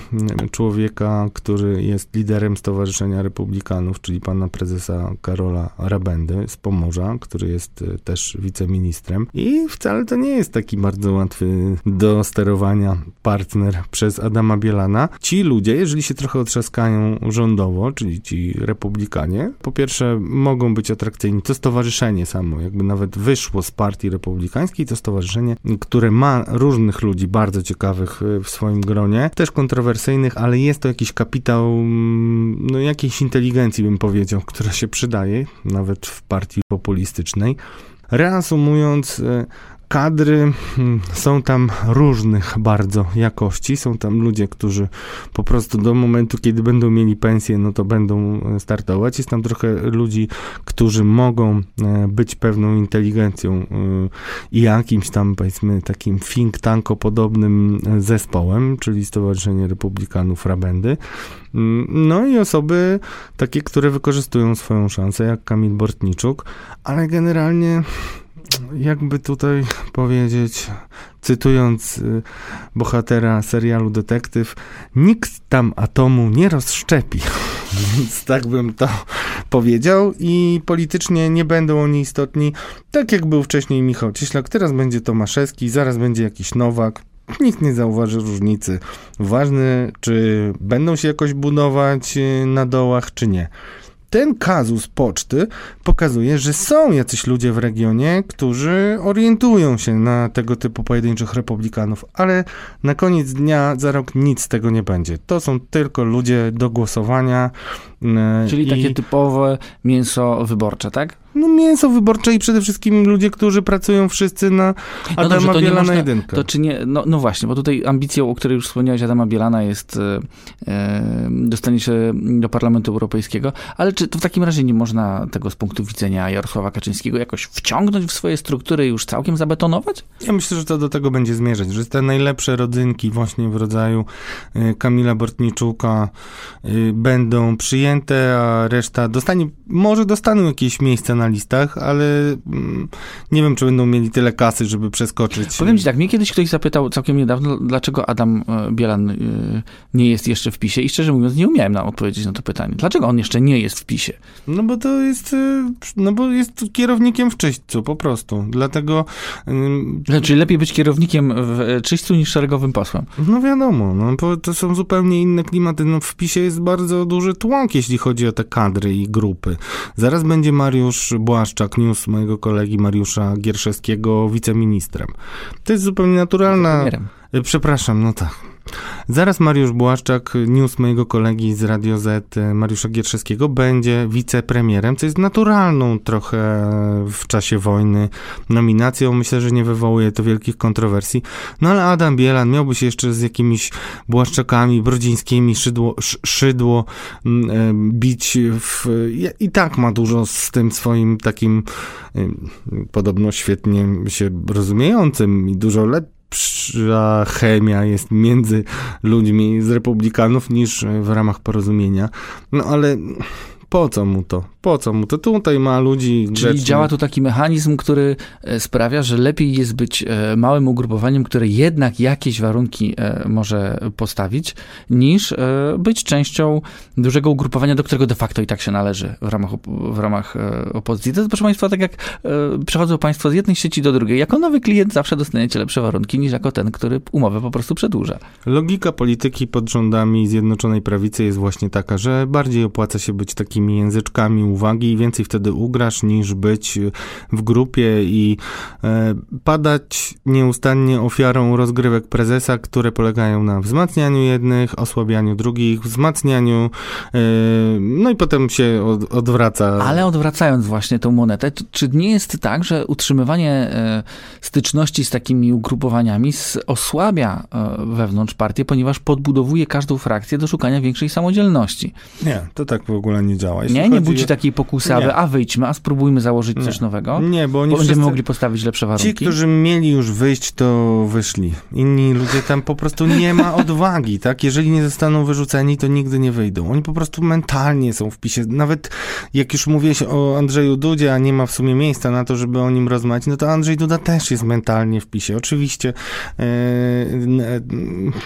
Speaker 3: człowieka, który jest liderem Stowarzyszenia Republikanów, czyli pana prezesa Karola Rabendy z Pomorza, który jest e, też wiceministrem. I wcale to nie jest taki bardzo łatwy do sterowania partner przez Adama Bielana. Ci ludzie, jeżeli się trochę otrzaskają rządowo, czyli ci republikanie, po pierwsze mogą być atrakcyjni. To stowarzyszenie samo, jakby nawet wyszło z partii republikańskiej, to stowarzyszenie, które ma różnych ludzi, bardzo ciekawych y, w swoim gronie, też kontrowersyjnych, ale jest to jakiś kapitał mm, no, jakiejś inteligencji, bym powiedział, która się przydaje, nawet w partii populistycznej. Reasumując, y, kadry hmm, są tam różnych bardzo jakości. Są tam ludzie, którzy po prostu do momentu, kiedy będą mieli pensję, no to będą e, startować. Jest tam trochę ludzi, którzy mogą e, być pewną inteligencją e, i jakimś tam, powiedzmy, takim think tanko-podobnym zespołem, czyli Stowarzyszenie Republikanów Rabendy. Mm, no i osoby takie, które wykorzystują swoją szansę, jak Kamil Bortniczuk, ale generalnie jakby tutaj powiedzieć, cytując y, bohatera serialu Detektyw, nikt tam atomu nie rozszczepi. Więc tak bym to powiedział i politycznie nie będą oni istotni, tak jak był wcześniej Michał Cieślak, teraz będzie Tomaszewski, zaraz będzie jakiś Nowak. Nikt nie zauważy różnicy. Ważne, czy będą się jakoś budować y, na dołach, czy nie ten kazus poczty pokazuje, że są jacyś ludzie w regionie, którzy orientują się na tego typu pojedynczych republikanów, ale na koniec dnia za rok nic z tego nie będzie. To są tylko ludzie do głosowania.
Speaker 2: E, Czyli i... takie typowe mięso wyborcze, tak?
Speaker 3: No mięso wyborcze i przede wszystkim ludzie, którzy pracują wszyscy na no Adama no Bielana jedynkę.
Speaker 2: To czy nie, no, no, właśnie, bo tutaj ambicją, o której już wspomniałeś, Adama Bielana jest e, e, dostanie się do Parlamentu Europejskiego, ale czy to w takim razie nie można tego z punktu widzenia Jarosława Kaczyńskiego jakoś wciągnąć w swoje struktury i już całkiem zabetonować?
Speaker 3: Ja myślę, że to do tego będzie zmierzać, że te najlepsze rodzynki właśnie w rodzaju e, Kamila Bortniczuka e, będą przyjęte, a reszta dostanie, może dostaną jakieś miejsca na listach, ale mm, nie wiem, czy będą mieli tyle kasy, żeby przeskoczyć.
Speaker 2: Powiem ci tak, mnie kiedyś ktoś zapytał całkiem niedawno, dlaczego Adam e, Bielan e, nie jest jeszcze w PiSie i szczerze mówiąc nie umiałem nam odpowiedzieć na to pytanie. Dlaczego on jeszcze nie jest w PiSie?
Speaker 3: No bo to jest, e, no bo jest kierownikiem w czyśćcu, po prostu. Dlatego...
Speaker 2: Znaczy lepiej być kierownikiem w czyśćcu niż szeregowym posłem.
Speaker 3: No wiadomo, no bo to są zupełnie inne klimaty. No w PiSie jest bardzo duży tłok, jeśli chodzi o te kadry i grupy. Zaraz będzie Mariusz Błaszczak, news mojego kolegi Mariusza Gierszewskiego wiceministrem. To jest zupełnie naturalna... Przepraszam, no tak. Zaraz Mariusz Błaszczak, news mojego kolegi z Radio Z, Mariusza Gierszewskiego, będzie wicepremierem, co jest naturalną trochę w czasie wojny nominacją. Myślę, że nie wywołuje to wielkich kontrowersji. No ale Adam Bielan miałby się jeszcze z jakimiś Błaszczakami, Brodzińskimi, Szydło, szydło mm, e, bić w, i tak ma dużo z tym swoim takim podobno świetnie się rozumiejącym i dużo lepszym chemia jest między ludźmi z republikanów niż w ramach porozumienia. No ale po co mu to? Po co mu to? Tutaj ma ludzi
Speaker 2: Czyli
Speaker 3: grzecznych.
Speaker 2: działa tu taki mechanizm, który e, sprawia, że lepiej jest być e, małym ugrupowaniem, które jednak jakieś warunki e, może postawić, niż być częścią dużego ugrupowania, do którego de facto i tak się należy w ramach, w ramach opozycji. To jest, proszę Państwa, tak jak przechodzą Państwo z jednej sieci do drugiej. Jako nowy klient zawsze dostaniecie lepsze warunki niż jako ten, który umowę po prostu przedłuża.
Speaker 3: Logika polityki pod rządami Zjednoczonej Prawicy jest właśnie taka, że bardziej opłaca się być takimi języczkami uwagi i więcej wtedy ugrasz, niż być w grupie i e, padać nieustannie ofiarą rozgrywek prezesa, które polegają na wzmacnianiu jednych, osłabianiu drugich, wzmacnianiu, e, no i potem się od, odwraca.
Speaker 2: Ale odwracając właśnie tą monetę, czy- nie jest tak, że utrzymywanie e, styczności z takimi ugrupowaniami osłabia wewnątrz partię, ponieważ podbudowuje każdą frakcję do szukania większej samodzielności?
Speaker 3: Nie, to tak w ogóle nie działa. Jeśli
Speaker 2: Nie, nie budzi
Speaker 3: o-
Speaker 2: takiej pokusy,
Speaker 3: Nie.
Speaker 2: aby a wyjdźmy, a spróbujmy założyć coś
Speaker 3: Nie.
Speaker 2: nowego,
Speaker 3: Nie, bo oni
Speaker 2: bo będziemy mogli postawić lepsze warunki.
Speaker 3: Ci, którzy mieli już wyjść, to wyszli. Inni ludzie tam po prostu nie ma odwagi, tak? Jeżeli nie zostaną wyrzuceni, to nigdy nie wyjdą. Oni po prostu mentalnie są w PiSie. Nawet jak już mówiłeś o Andrzeju Dudzie, a nie ma w sumie miejsca na to, żeby o nim rozmawiać, no to Andrzej Duda też jest mentalnie w PiSie. Oczywiście e,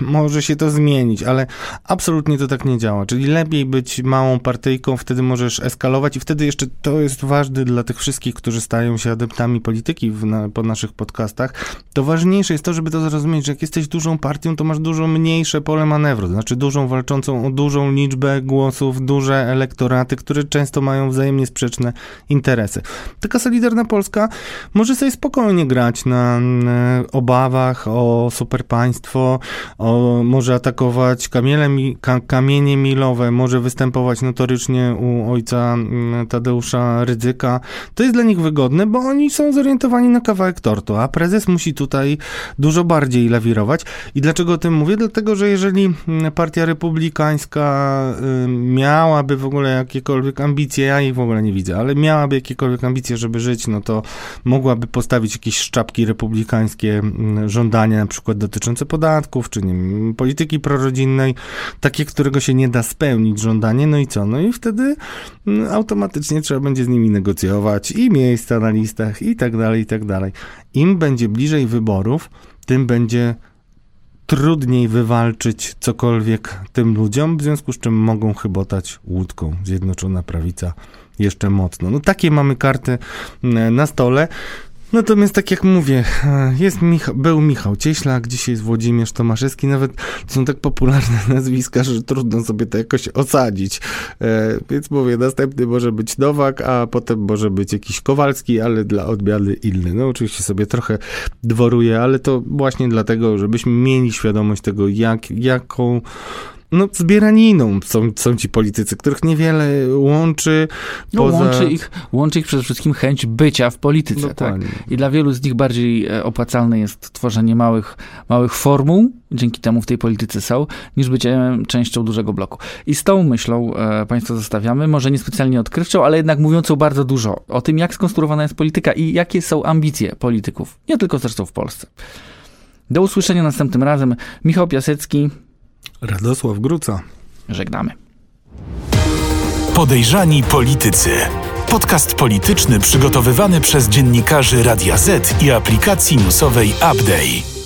Speaker 3: może się to zmienić, ale absolutnie to tak nie działa. Czyli lepiej być małą partyjką, wtedy możesz eskalować i wtedy jeszcze to jest ważne dla tych wszystkich, którzy stają się adeptami polityki w, na, po naszych podcastach. To ważniejsze jest to, żeby to zrozumieć, że jak jesteś dużą partią, to masz dużo mniejsze pole manewru, to znaczy dużą walczącą o dużą liczbę głosów, duże elektoraty, które często mają wzajemnie sprzeczne interesy. Taka Solidarna Polska może sobie spokojnie grać na mm, obawach o superpaństwo, o, może atakować ka, kamienie milowe, może występować notorycznie u ojca mm, Tadeusza Rydzyka. To jest dla nich wygodne, bo oni są zorientowani na kawałek tortu, a prezes musi tutaj dużo bardziej lawirować. I dlaczego o tym mówię? Dlatego, że jeżeli mm, partia republikańska miałaby w ogóle jakiekolwiek ambicje, ja ich w ogóle nie widzę, ale miałaby jakiekolwiek ambicje, żeby żyć, no to mogłaby postawić jakieś szczapki republikańskie mm, żądania, na przykład dotyczące podatków, czy nie wiem, polityki prorodzinnej, takie, którego się nie da spełnić żądanie, no i co? No i wtedy mm, automatycznie trzeba będzie z nimi negocjować i miejsca na listach i tak dalej, i tak dalej. Im będzie bliżej wyborów, tym będzie trudniej wywalczyć cokolwiek tym ludziom, w związku z czym mogą chybotać łódką Zjednoczona Prawica jeszcze mocno. No takie mamy karty mm, na stole. Natomiast tak jak mówię, e, jest Micha- był Michał Cieślak, dzisiaj jest Włodzimierz Tomaszewski, nawet są tak popularne nazwiska, że trudno sobie to jakoś osadzić. E, więc mówię, następny może być Nowak, a potem może być jakiś Kowalski, ale dla odmiany inny. No oczywiście sobie trochę dworuję, ale to właśnie dlatego, żebyśmy mieli świadomość tego, jak, jaką no, zbieraniną są, są ci politycy, których niewiele łączy.
Speaker 2: No,
Speaker 3: poza...
Speaker 2: łączy, ich, łączy ich przede wszystkim chęć bycia w polityce. Tak? I dla wielu z nich bardziej e, opłacalne jest tworzenie małych, małych formuł, dzięki temu w tej polityce są, niż bycie częścią dużego bloku. I z tą myślą e, Państwa zostawiamy, może niespecjalnie odkrywczą, ale jednak mówiącą bardzo dużo o tym, jak skonstruowana jest polityka i jakie są ambicje polityków, nie tylko zresztą w Polsce. Do usłyszenia następnym razem. Michał Piasecki,
Speaker 3: Radosław Gruca.
Speaker 2: żegnamy.
Speaker 1: Podejrzani politycy. Podcast polityczny przygotowywany przez dziennikarzy Radia Z i aplikacji newsowej Update.